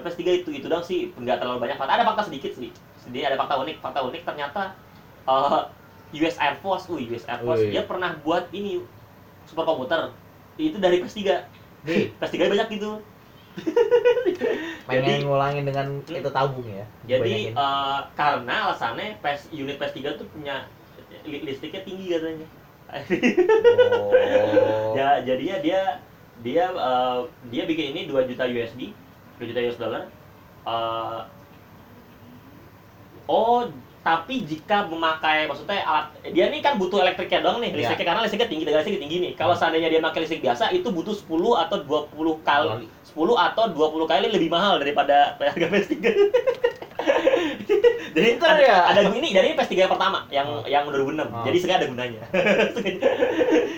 Tapi PS3 itu itu doang sih. Nggak terlalu banyak fakta. Ada fakta sedikit sih. Sedih ada fakta unik. Fakta unik ternyata eh, US Air Force, uh, US Air Force. Wih. dia pernah buat ini superkomputer. Itu dari PS3 Di, PS3 banyak gitu pengen Jadi- ngulangin dengan itu tabung ya. Jadi eh, karena alasannya PS unit PS3 tuh punya li- listriknya tinggi katanya. oh. ya jadinya dia dia eh, dia bikin ini 2 juta USD, 2 juta US dollar. Eh, oh, tapi jika memakai maksudnya alat dia ini kan butuh elektriknya doang nih, Iya. listriknya karena listriknya tinggi, dengan listriknya tinggi nih. Kalau seandainya dia pakai listrik biasa itu butuh 10 atau 20 kali 10 atau 20 kali lebih mahal daripada harga PS3. Jadi Pintar ada, ya? ada ini dari PS3 yang pertama yang Oh. yang 2006. Oh. Jadi sengaja ada gunanya. sengaja,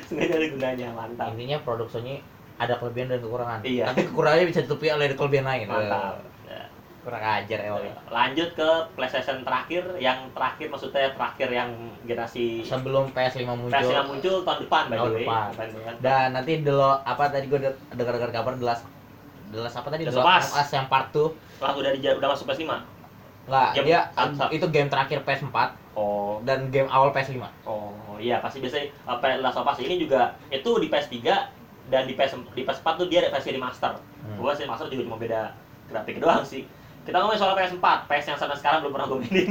sengaja ada gunanya, mantap. Intinya produk Sony ada kelebihan dan kekurangan. Iya. Tapi kekurangannya bisa ditutupi oleh kelebihan lain. Mantap. Eh, Ya. Kurang ajar emang. Lanjut ke PlayStation terakhir, yang terakhir maksudnya terakhir yang generasi Sebelum PS5 muncul. PS5 muncul tahun depan by the way. depan. Dan nanti delo apa tadi gue dengar-dengar kabar The Last apa tadi? Of Us yang part 2 Lah udah udah masuk PS5. Enggak, Game dia Ansa. itu game terakhir PS4 Oh, dan game awal PS5. oh iya pasti biasanya apa Last of Us ini juga itu di PS3 dan di PS di PS4 tuh dia ada versi remaster. Hmm. Gua sih remaster juga cuma beda grafik doang sih. Kita ngomongin soal PS4, PS yang sampai sekarang belum pernah gue mainin.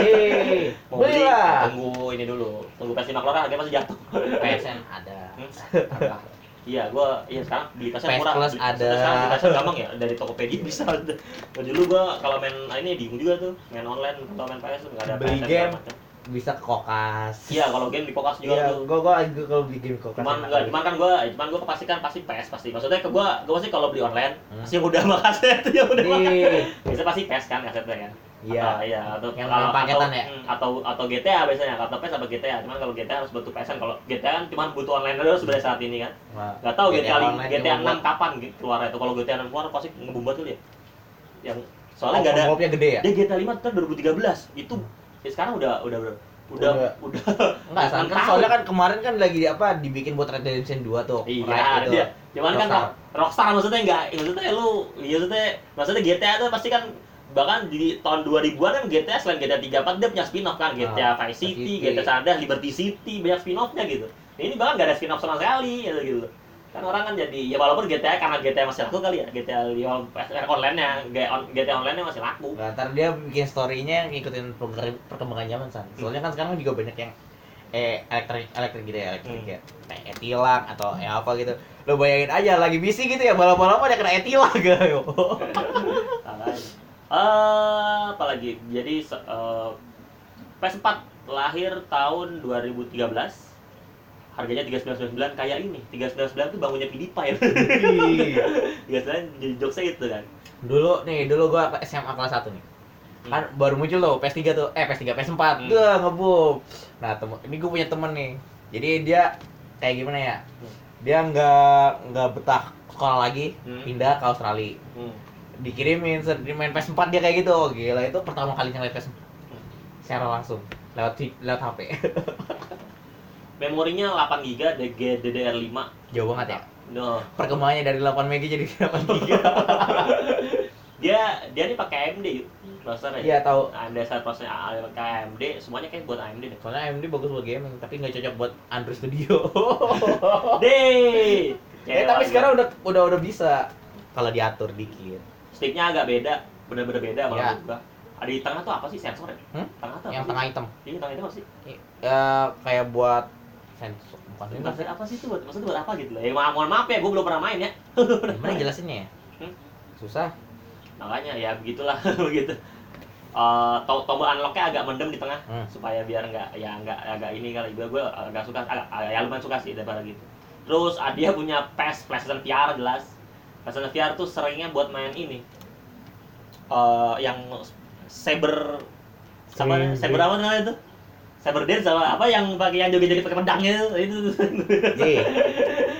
Hei, Mau beli, tunggu ini dulu. Tunggu PS5 keluar harganya masih jatuh. PSN ada. Hmm? Ada. Iya, gua iya sekarang beli PS PS murah. Plus ada. Sekarang PS gampang ya, dari Tokopedia bisa. Dulu gua kalau main ah, ini bingung juga tuh, main online kalau main PS nggak ada Beli game. macam. Bisa ke kokas. Iya, kalau game di Kokas juga Iya, tuh. gua gua gua kalau beli game kokas. Cuman enggak, cuman kan gua cuman gua pastikan pasti PS pasti. Maksudnya ke gua gua pasti kalau beli online Hmm. pasti yang udah sama kaset yang udah sama Iya. Biasanya pasti PS kan kasetnya kan. Iya. Iya, atau Yang kalau- paketan atau, ya? hmm, atau atau GTA biasanya, atau PS atau GTA. Cuman kalau GTA harus butuh PSN. Kalau GTA kan cuma butuh online aja sebenarnya saat ini kan. Wah, Gak tau GTA, GTA, 6 kapan gitu keluarnya itu. Kalau GTA 6 keluar pasti ngebumbat tuh dia. Yang soalnya buat- nggak ada gede ya? dia GTA 5 tuh 2013. Itu ya sekarang udah udah udah udah Udah. udah Enggak, kan tahun. soalnya kan kemarin kan lagi di apa dibikin buat Red Dead Redemption 2 tuh. Iya, Right, itu. dia. Cuman kan Rockstar. Rockstar. Rockstar maksudnya enggak, maksudnya lu, iya maksudnya, maksudnya GTA tuh pasti kan bahkan di tahun 2000-an kan GTA selain GTA 34 dia punya spin-off kan GTA Ah, Vice City, City. GTA San Andreas, Liberty City, banyak spin-off-nya gitu. Ini bahkan gak ada spin-off sama sekali gitu, gitu. Kan orang kan jadi ya walaupun GTA karena GTA masih laku kali ya, GTA yang online-nya, GTA online-nya masih laku. Nah, ntar dia bikin story-nya ngikutin perkembangan zaman san. Soalnya kan sekarang juga banyak yang eh elektrik elektrik gitu ya elektrik Hmm. ya kayak etilang atau ya apa gitu lo bayangin aja lagi busy gitu ya balap-balap ada kena etilang gitu. Eh, apalagi jadi se- eh, PS4 lahir tahun 2013 harganya 3999 kayak ini. 3999 tuh bangunnya PewDiePie. Biasanya jadi jokesnya itu kan. Dulu nih dulu gua ke SMA kelas 1 nih. Kan baru muncul tuh PS3 tuh. Eh PS3 PS4 Hmm. gua ngebum nah temen ini gua punya temen nih. Jadi dia kayak gimana ya? Hmm. dia nggak nggak betah sekolah lagi Hmm. pindah ke Australia. Hmm. dikirimin main PS4 dia kayak gitu. Gila itu pertama kalinya lihat PS4 Hmm. secara langsung. Lewat lewat HP memorinya 8 GB DG DDR5 jauh banget ya? No perkembangannya dari 8 MB jadi 8 GB dia dia nih pakai AMD yuk processor iya tahu. AMD saya prosesnya pakai AMD semuanya kayak buat AMD deh. Soalnya AMD bagus buat gaming tapi nggak cocok buat Android Studio. Deh. Eh tapi sekarang udah udah udah bisa. Kalau diatur dikit. Sticknya agak beda bener-bener beda Iya. malah gua. Ada di tengah tuh apa sih sensor ya? Hmm? tengah tuh yang sih? tengah hitam. Ini tengah apa sih? Ya kayak buat sensor bukan apa sih itu buat maksudnya buat apa gitu loh? Ya mohon maaf ya gue belum pernah main ya. Gimana jelasinnya ya? Hmm? susah. Makanya ya begitulah begitu. Eh, to- tombol unlocknya agak mendem di tengah Hmm. supaya biar nggak ya nggak agak ini kali. Gue gue agak suka agak, ya lumayan suka sih daripada gitu. Terus ah, dia punya PES PlayStation VR jelas. PlayStation VR tuh seringnya buat main ini. Eh yang Saber sama Saber apa namanya itu Saber Dance sama apa yang pakai yang joget-joget pakai pedangnya itu. Jadi,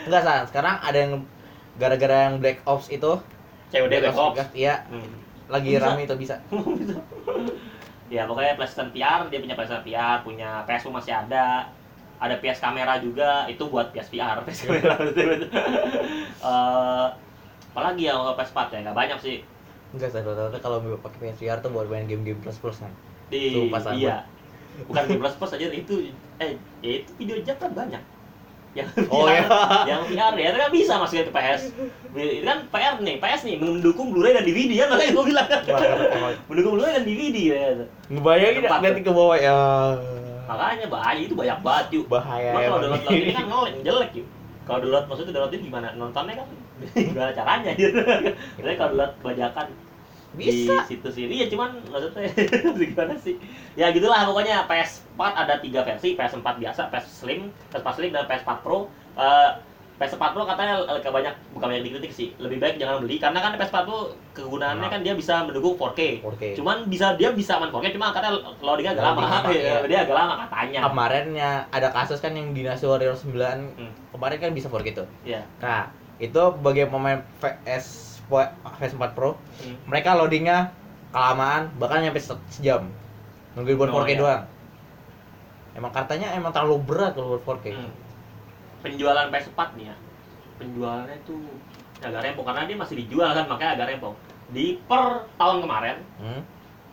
enggak san sekarang ada yang gara-gara yang Black Ops itu. COD Black Ops iya. Hmm. lagi Bisa. rame itu bisa. Ya pokoknya PlayStation VR dia punya PlayStation VR punya PS masih ada. Ada PS kamera juga itu buat PS VR PS kamera. Eh, apalagi ya kalau PS4 ya? Nggak banyak sih. Enggak san rata-rata kalau mau pakai PSVR tuh buat main game-game plus plus kan di Sumpah, iya bukan di plus plus aja itu eh ya itu video jam kan banyak. Yang Oh, VR, iya. yang VR ya itu kan bisa masukin ke PS itu kan PR nih PS nih mendukung Blu-ray dan DVD ya makanya gue bilang? Kan mendukung Blu-ray dan DVD ya ngebayangin nanti ke bawah ya. Makanya bahaya itu banyak banget yuk. Bahaya Cuma kalau download download ini kan ngelek jelek yuk. Kalau download maksudnya download ini gimana? Nontonnya kan gimana caranya gitu. Jadi kalau download bajakan bisa di situs ini ya cuman maksudnya gimana sih? Ya gitulah pokoknya PS4 ada tiga versi, PS4 biasa, PS Slim, PS4 Slim dan PS4 Pro. Eh, PS4 Pro katanya eh, banyak bukan banyak dikritik sih. Lebih baik jangan beli karena kan PS4 Pro kegunaannya Nah. kan dia bisa mendukung 4K. 4K Cuman bisa dia bisa main 4K cuma katanya loadingnya agak lama. Ya, dia agak lama katanya. kemarinnya ada kasus kan yang Dinasti Warrior 9 Hmm. kemarin kan bisa 4K tuh Iya. nah itu bagi pemain PS PS4 Pro Hmm. mereka loadingnya kelamaan bahkan nyampe se- sejam nungguin buat Oh, 4K iya. doang emang katanya emang terlalu berat kalau buat 4K Hmm. Penjualan PS4 nih ya. Penjualannya tuh agak rempong karena dia masih dijual kan makanya agak rempong. Di per tahun kemarin Hmm?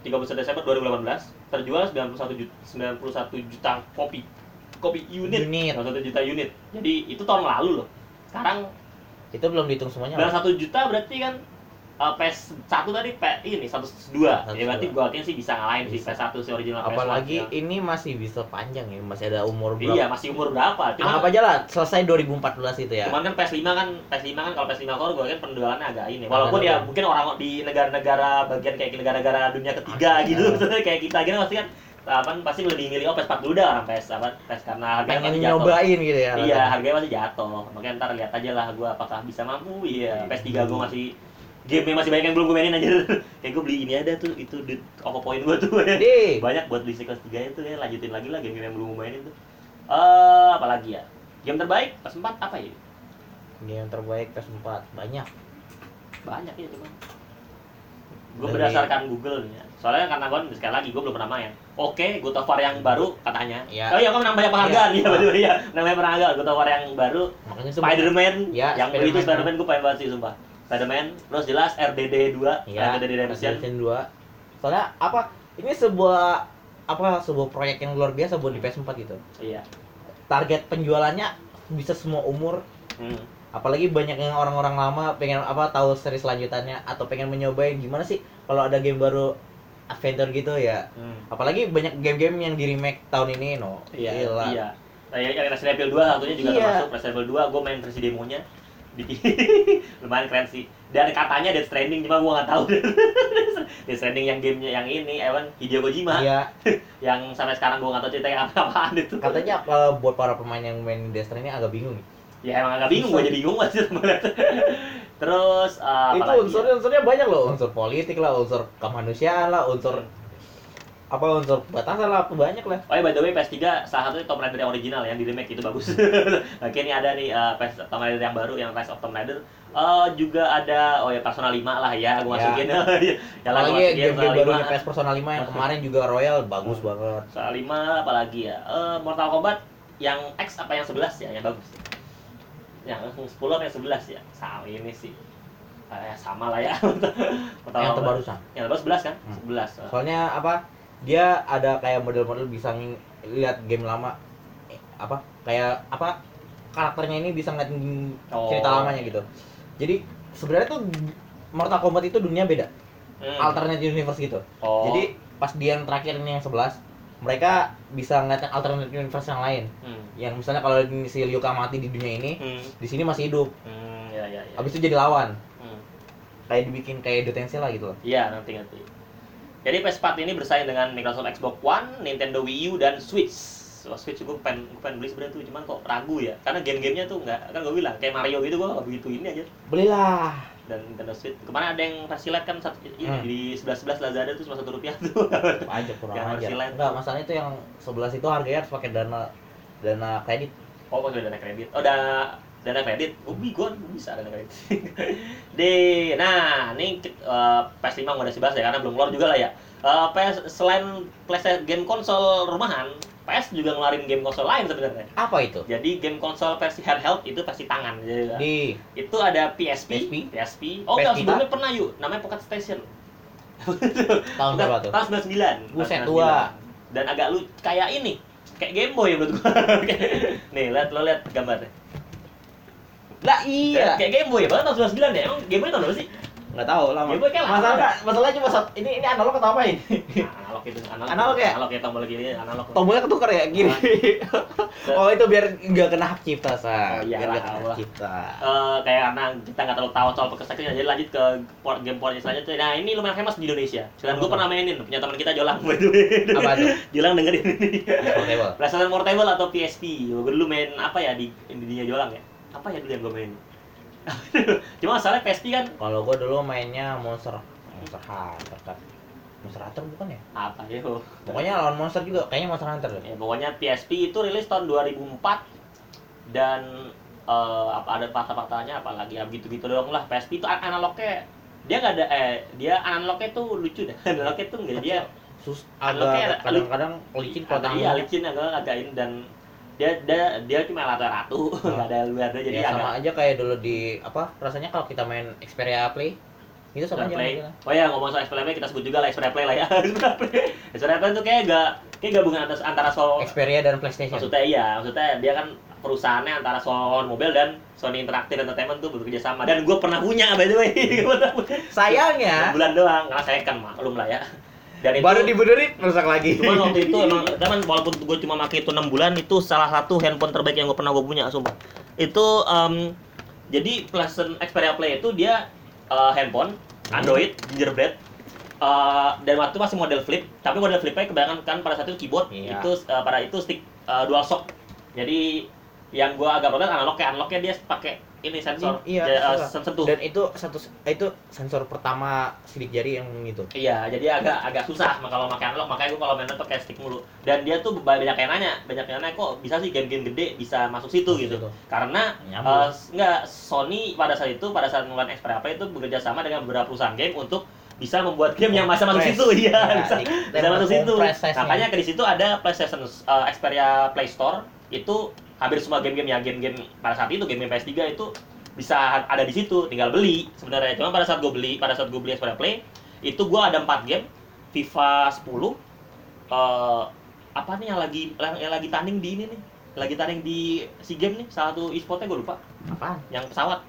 31 Desember 2018 terjual 91 juta, 91 juta kopi kopi unit, Unit. 91 juta unit jadi itu tahun lalu loh sekarang Itu belum dihitung semuanya. Pak. satu juta berarti kan uh, PS 1 tadi P ini 102. Ya berarti 102. gua yakin sih bisa ngalahin sih Bisa. PS 1 si original PS1. Apalagi ya. ini masih bisa panjang ya, masih ada umur berapa? Iya, masih umur berapa? Cuma Anggap aja lah selesai 2014 itu ya. cuman kan PS5 kan PS5 kan kalau PS5 core gua kan penjualannya agak ini. Walaupun ya mungkin orang di negara-negara bagian kayak negara-negara dunia ketiga gitu ya. kayak kita gitu pasti kan apa pasti lebih milih oh PS4 dulu dah orang PS apa PS karena harganya pengen pasti jatuh. nyobain gitu ya. Iya, harganya masih jatuh. Makanya ntar lihat aja lah gua apakah bisa mampu. Iya, PS3 gua masih game masih banyak yang belum gue mainin anjir. Kayak gue beli ini ada tuh, itu di Oppo Point gua tuh. Jadi, banyak buat beli kelas 3 itu ya, lanjutin lagi lah game-game yang belum gue mainin tuh. Eh, apalagi ya? Game terbaik PS4 apa ya? game terbaik PS4 banyak. Banyak ya cuma. Gue berdasarkan Google ya. Soalnya karena gue sekali lagi gue belum pernah main. Oke, God of War yang baru katanya. Iya. Oh iya, kan menang banyak penghargaan. Iya. Iya, betul iya. Menang penghargaan. God of War yang baru Makanya Spider-Man Ya, yang Spider-Man. itu Spider-Man gue pengen banget sih sumpah. Spider-Man, terus jelas RDD 2, Iya, RDD Redemption. Redemption 2. Soalnya apa? Ini sebuah apa sebuah proyek yang luar biasa buat di PS4 gitu. Iya. Target penjualannya bisa semua umur, Hmm. Apalagi banyak yang orang-orang lama pengen apa tahu seri selanjutannya atau pengen mencobain gimana sih kalau ada game baru adventure gitu ya. Hmm. Apalagi banyak game-game yang di remake tahun ini no. Iya, Gila. iya. Yang Resident Evil 2 satunya juga Iya. termasuk Resident Evil 2 gue main versi demonya. Lumayan keren sih. Dan katanya Death Stranding cuma gue nggak tahu. Death Stranding yang gamenya yang ini Ewan Hideo Kojima Iya, yang sampai sekarang gue nggak tahu ceritanya apa-apaan itu. katanya kalau buat para pemain yang main Death Stranding agak bingung. Ya emang agak bingung gue jadi bingung aja Terus uh, itu ya? unsur-unsurnya banyak loh, unsur politik lah, unsur kemanusiaan lah, unsur apa unsur batasan lah, apa banyak lah. Oh ya by the way PS3 salah satunya Tomb Raider yang original yang di remake itu bagus. Oke ini ada nih uh, PS Tomb Raider yang baru yang Rise of Tomb Raider. Eh juga ada oh ya Persona 5 lah ya, gue Ya. masukin. ya lah gue Apalagi masukin game-game Persona barunya 5. PS Persona 5 yang kemarin juga Royal bagus banget. Persona 5 apalagi ya? Eh Mortal Kombat yang X apa yang 11 ya yang bagus. Yang 10 apa yang 11 ya? Sama ini sih. Eh, sama lah ya. Mortal Yang Kombat. terbarusan. Yang terbaru 11 kan? Hmm. 11. Soalnya apa? Dia ada kayak model-model bisa lihat game lama eh, apa kayak apa karakternya ini bisa ngeliat ng- Oh. cerita lamanya gitu. Jadi sebenarnya tuh Mortal Kombat itu dunia beda, Hmm. alternate universe gitu. Oh. Jadi pas dia yang terakhir ini yang 11 mereka bisa ngeliat yang alternate universe yang lain. hmm. Yang misalnya kalau si Kang mati di dunia ini, Hmm. di sini masih hidup. Hmm, ya ya ya. Habis itu jadi lawan. Hmm. Kayak dibikin kayak detensi lah gitu loh. Iya, nanti nanti. Jadi PS4 ini bersaing dengan Microsoft Xbox One, Nintendo Wii U, dan Switch. Wah, Switch gue pengen, gue pengen beli sebenarnya tuh, cuman kok ragu ya. Karena game-gamenya tuh nggak, kan gue bilang kayak Mario gitu gue nggak begitu ini aja. Belilah. Dan Nintendo Switch kemarin ada yang versi kan satu, ini Hmm. di sebelas sebelas Lazada tuh cuma satu rupiah tuh. aja kurang Yang aja. Enggak, masalahnya itu yang 11 itu harganya harus pakai dana dana kredit. oh, pakai dana kredit. Oh, dana dana kredit. Oh, gue bisa dana kredit. di, nah, ini uh, PS5 nggak ada bahas ya karena belum keluar juga lah ya. Uh, PS selain PlayStation game konsol rumahan, PS juga ngeluarin game konsol lain sebenarnya. Apa itu? Jadi game konsol versi handheld itu versi tangan. Jadi, Di itu ada PSP, PSP. PSP. Oh, PS enggak, Vita. sebelumnya pernah yuk, namanya Pocket Station. tahun berapa tuh? Tahun 99. Buset tua. 99. Dan agak lu kayak ini, kayak Game Boy menurut gua. Nih, lihat lo lihat gambarnya. Lah iya. Kayak Game Boy, bahkan tahun 99 ya. Emang Game Boy tahun berapa sih? Enggak tahu lama. Lama Masalah masalahnya cuma sat- ini ini analog atau apa ini? Analog itu, analog. Analog ya? Analog ya tombol gini, analog. Tombolnya ketukar ya gini. oh itu biar nggak kena hak cipta sa. Oh, iyalah, biar nggak kena hak cipta. Eh, kayak karena kita nggak terlalu tahu soal Station jadi lanjut ke port game portnya selanjutnya. Nah ini lumayan famous di Indonesia. Dan gue pernah mainin, punya teman kita Jolang by the way. Apa tuh? Jolang dengerin ini. Portable. Portable atau PSP. Gue dulu main apa ya di Indonesia Jolang ya? Apa ya dulu yang gue main? Cuma masalahnya PSP kan Kalau gua dulu mainnya Monster Monster Hunter kan. Monster Hunter bukan ya? apa ya? Pokoknya lawan monster juga, kayaknya Monster Hunter. Ya, pokoknya PSP itu rilis tahun 2004 dan eh, apa ada fakta-faktanya apalagi ya gitu-gitu doang lah. PSP itu an- analognya dia nggak ada eh dia analognya tuh lucu deh. analognya tuh nggak dia Sus agak kadang-kadang licin kalau ada iya licin agak agak ini dan dia dia dia cuma rata-ratu nggak ada luar jadi ya, agak sama aja kayak dulu di apa rasanya kalau kita main Xperia Play Itu sama aja Play. Oh ya ngomong soal Xperia Play kita sebut juga lah Xperia Play lah ya. Xperia Play. Xperia Play itu kayak gak kayak gabungan antara antara Sony Xperia dan PlayStation. maksudnya iya, maksudnya dia kan perusahaannya antara Sony Mobile dan Sony Interactive Entertainment tuh bekerja sama dan gue pernah punya by the way. Sayangnya bulan doang karena saya kan maklum lah ya dan itu baru dibenerin rusak lagi. cuman waktu itu emang kan walaupun gue cuma pakai itu 6 bulan itu salah satu handphone terbaik yang gue pernah gue punya sumpah itu em, jadi PlayStation Xperia Play itu dia eh, handphone Android gingerbread eh, dan waktu itu masih model flip tapi model flipnya kebanyakan kan pada saat itu keyboard Iya. itu eh, pada itu stick eh, dual shock jadi yang gue agak protes analognya analognya dia pakai ini sensor Iya, ja- sensor. sentuh Dan itu satu itu sensor pertama sidik jari yang itu. Iya, jadi agak agak susah kalau pakai analog, makanya gue kalau main laptop kayak stick mulu. Dan dia tuh banyak yang nanya, banyak yang nanya kok bisa sih game-game gede bisa masuk situ Masuk gitu. situ. Karena Nyambung. eh, enggak Sony pada saat itu pada saat ngeluarin Xperia Play itu bekerja sama dengan beberapa perusahaan game untuk bisa membuat game yang masa masuk situ iya Ya, bisa, di- bisa dan masuk situ makanya ke di situ ada PlayStation eh, Xperia Play Store itu hampir semua game-game ya game-game pada saat itu game-game PS3 itu bisa ada di situ tinggal beli sebenarnya. Cuma pada saat gue beli pada saat gue beli Xperia Play itu gue ada 4 game FIFA 10 eh apa nih yang lagi yang, yang lagi tanding di ini nih? Lagi tanding di SEA Games nih salah satu e-sportnya gue lupa. Apaan? yang pesawat.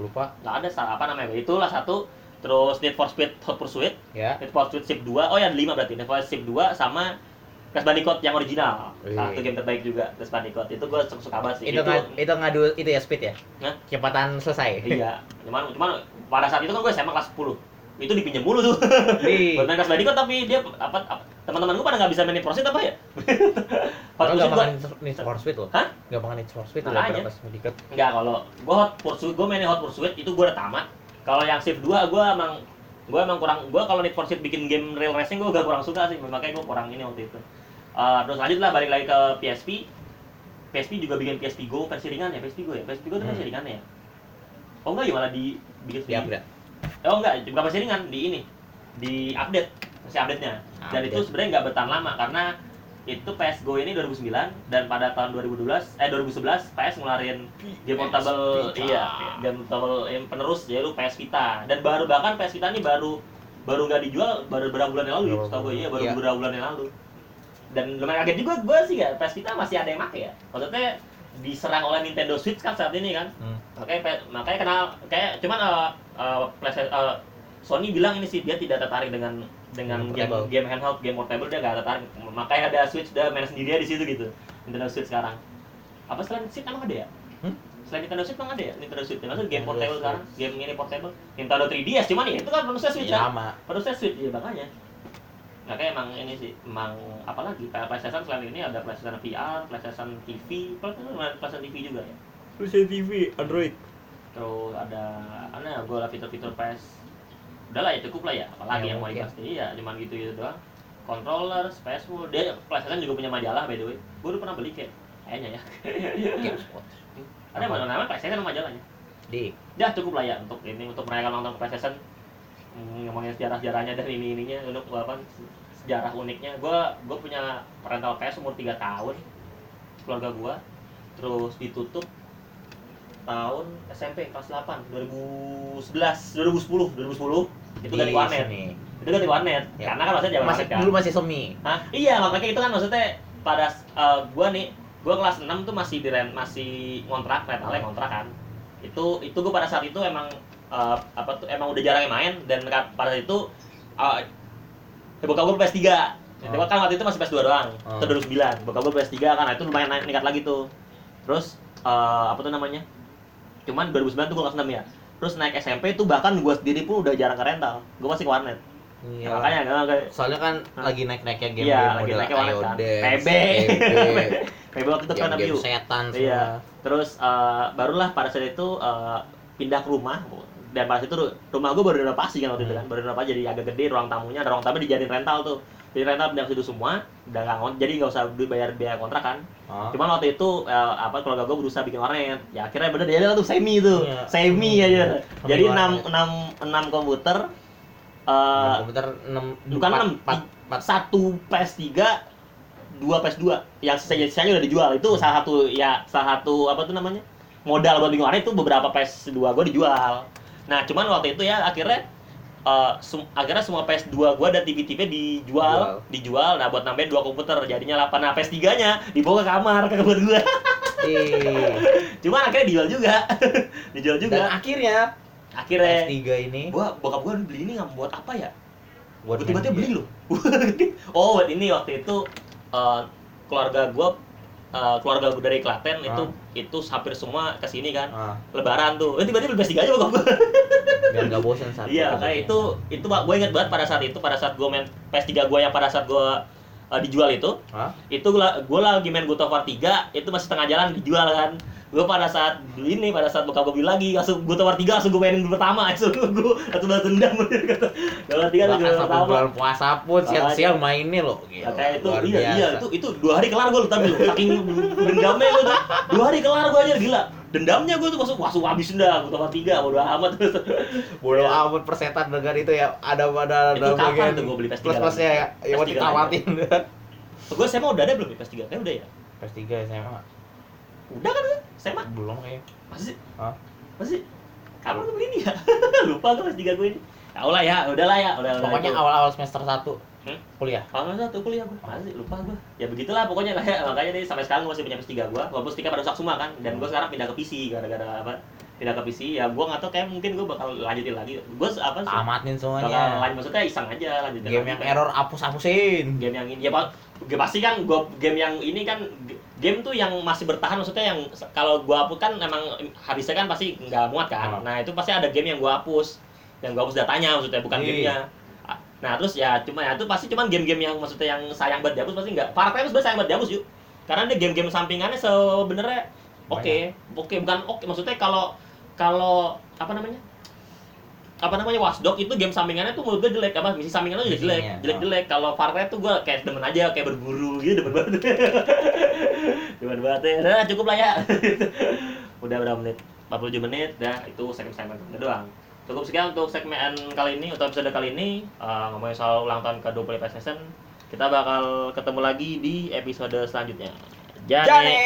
Lupa. nggak ada salah apa namanya. Itulah satu. Terus Need for Speed Hot Pursuit. Ya. Need for Speed Shift 2 oh ya ada 5 berarti. Need for Speed 2 sama Crash Bandicoot yang original Wih. satu game terbaik juga Crash Bandicoot itu gue suka, suka banget sih Itu, ngadu, itu ngadu itu ya speed ya? Hah? Kecepatan selesai. iya cuman cuman pada saat itu kan gue SMA kelas 10 itu dipinjam mulu tuh buat main Crash Bandicoot tapi dia apa, apa teman-teman gue pada nggak bisa main Need for Speed apa ya Hot Pursuit gua- Need for Speed loh. Hah? Gampang Need for Speed pas deket. Enggak, kalau gue Hot Pursuit, gue mainin Hot Pursuit itu gue udah tamat. Kalau yang Shift 2 gue emang gue emang kurang gue kalau Need for Speed bikin game real racing gue gak kurang suka sih makanya gue kurang ini waktu itu Eh, terus lanjut lah balik lagi ke PSP PSP juga bikin PSP Go versi ringan ya PSP Go ya PSP Go itu versi Hmm. ringan ya oh enggak ya malah di bikin Di upgrade. oh enggak bukan versi ringan di ini di update versi update nya dan Update. itu sebenarnya nggak bertahan lama karena itu PS Go ini 2009 dan pada tahun 2012 eh 2011 PS ngeluarin game portable iya game portable yang penerus yaitu PS Vita dan baru bahkan PS Vita ini baru baru nggak dijual baru beberapa bulan yang lalu Beberapa setahu gue iya baru Iya. beberapa bulan yang lalu dan lumayan kaget juga gue sih ya PS Vita masih ada yang make ya. Maksudnya diserang oleh Nintendo Switch kan saat ini kan. Hmm. makanya makanya kenal kayak cuman uh, uh, PlayStation uh, Sony bilang ini sih dia tidak tertarik dengan dengan Game game, handheld game portable dia nggak tertarik. Makanya ada Switch dia main sendiri di situ gitu Nintendo Switch sekarang. Apa selain Switch emang ada ya? Hmm? selain Nintendo Switch emang ada ya Nintendo Switch? Maksudnya game Nintendo portable Switch. sekarang game ini portable. Nintendo 3DS cuman ya itu kan penulisnya Switch Iya, kan? penulisnya Switch ya makanya makanya emang ini sih emang apalagi kayak PlayStation selain ini ada PlayStation VR PlayStation TV PlayStation PlayStation TV juga ya? PlayStation TV, Android. terus ada ada gue lah fitur-fitur PS udah lah ya cukup lah ya apalagi Ya, yang mau iya. dibahas iya cuman gitu gitu doang. Controller space mode dia PlayStation juga punya majalah by the way. Gue udah pernah beli kayak kayaknya ya. GameSpot. ada mana namanya PlayStation majalahnya? Di. ya cukup lah ya untuk ini untuk merayakan ulang tahun PlayStation Hmm, ngomongin sejarah sejarahnya dan ini ininya untuk apa sejarah uniknya gue gue punya rental PS umur 3 tahun keluarga gue terus ditutup tahun SMP kelas 8 2011 2010 2010 itu ganti warnet sini. itu ganti warnet Ya. karena kan maksudnya zaman Masih warnet kan. dulu masih semi. Hah? Iya, makanya itu kan maksudnya pada uh, gua nih, gua kelas 6 tuh masih di rent, masih ngontrak, rentalnya ngontrak kan. Itu itu gua pada saat itu emang uh, apa tuh emang udah jarang yang main dan pada saat itu uh, bokap gua PS3. Jadi Oh. kan waktu itu masih PS2 doang. Oh. Itu 2009. Bokap gua PS3 kan nah, itu lumayan naik meningkat lagi tuh. Terus uh, apa tuh namanya? Cuman 2009 tuh gua kelas 6 ya. Terus naik SMP tuh bahkan gua sendiri pun udah jarang ke rental. Gua masih ke warnet. Iya. Ya, makanya gua kayak Soalnya kan Hah? lagi naik-naiknya game Iya, game lagi naiknya warnet kan. PB. PB, waktu itu kan view. setan semua. Iya. Terus eh, barulah pada saat itu eh, pindah ke rumah dan saat itu ru- rumah gue baru renovasi kan waktu itu kan. Hmm. baru renovasi jadi agak gede ruang tamunya. Ada ruang tamu dijadiin rental tuh. Jadi rental pindah situ semua udah nggak ngont jadi nggak usah bayar biaya kontrak kan. Oh. cuman waktu itu eh, apa keluarga gue berusaha bikin warnet. Ya akhirnya bener dia tuh semi tuh. Iya. semi aja Semi jadi enam enam enam komputer eh, komputer 6 bukan enam satu PS3 dua PS2 yang sisanya sisanya udah dijual. Itu salah satu ya salah satu apa tuh namanya modal buat bikin warnet itu beberapa PS2 gue dijual Nah, cuman waktu itu ya akhirnya eh, sem- akhirnya semua PS2 gua dan TV-TV dijual, dijual. Nah, buat nambahin dua komputer jadinya 8. Nah, PS3-nya dibawa ke kamar ke kamar gua. Ih. Cuman akhirnya dijual juga. dijual Dan juga. akhirnya Akhirnya PS3 ini gua bokap gua beli ini nggak buat apa ya? buat tiba-tiba beli loh. oh, buat ini waktu itu eh, keluarga gua eh, keluarga gua dari Klaten itu itu hampir semua ke sini kan. Ah, Lebaran tuh. Eh tiba-tiba beli PS3 aja bokap gua. biar nggak bosan satu. Iya, kayak itu itu gue inget banget pada saat itu pada saat gue main PS3 gue yang pada saat gue uh, dijual itu, Hah? itu gue lagi main God of War 3, itu masih tengah jalan dijual kan. Gue pada saat ini pada saat buka gue beli lagi langsung God of War 3 langsung gue mainin pertama, langsung gue langsung balas dendam kata. God of War 3 langsung sampai pertama. bulan puasa pun siang-siang mainnya loh. Gila, kayak itu luar iya iya biasa. itu itu dua hari kelar gue tapi lu saking dendamnya gue tuh dua hari kelar gue aja gila dendamnya gue tuh langsung langsung habisin dah gue tambah tiga bodo amat Bodoh Iya. amat persetan dengan itu ya ada pada ada kapan bagian tuh gua beli PS3 plus plusnya ya yang mau PS3 ditawatin gue saya mau udah ada belum di PS3 kayak udah ya PS3 SMA udah kan saya mah belum kayak masih Hah? masih kapan gue beli ini ya? Lupa gue PS3 gue ini ya udah ya udahlah ya udah pokoknya awal-awal semester 1 Hmm? kuliah? Kalau nggak satu kuliah gue masih lupa gue ya begitulah pokoknya kayak makanya deh sampai sekarang gue masih punya PS3 gue walaupun setika pada rusak semua kan dan gue sekarang pindah ke PC gara-gara apa pindah ke PC ya gue nggak tahu kayak mungkin gue bakal lanjutin lagi. Gue apa sih tamatin bakal semuanya lanjut maksudnya iseng aja lanjutin game lagi. yang error hapus-hapusin. Game yang ini ya pak game pasti kan gua game yang ini kan game tuh yang masih bertahan maksudnya yang kalau gua hapus kan memang habisnya kan pasti nggak muat kan. Ah. nah itu pasti ada game yang gua hapus yang gua hapus datanya maksudnya bukan Iya. gamenya. Ah, nah terus ya cuma ya itu pasti cuman game-game yang maksudnya yang sayang banget dihapus pasti nggak. Far Cry sebenarnya sayang banget dihapus yuk. Karena dia game-game sampingannya sebenarnya oke oke bukan oke maksudnya kalau kalau apa namanya? Apa namanya Watchdog itu game sampingannya tuh menurut gue jelek. Apa misi sampingannya juga jelek. Jelek oh. jelek. Kalau Far Cry tuh gue kayak demen aja kayak berburu gitu demen banget. Demen banget ya. Udah cukup lah ya. Udah berapa menit? 47 menit. Dah itu segmen segmen udah doang. Cukup sekian untuk segmen kali ini atau episode kali ini. Eh, ngomongin soal ulang tahun ke 20 PlayStation kita bakal ketemu lagi di episode selanjutnya. Jane. Jane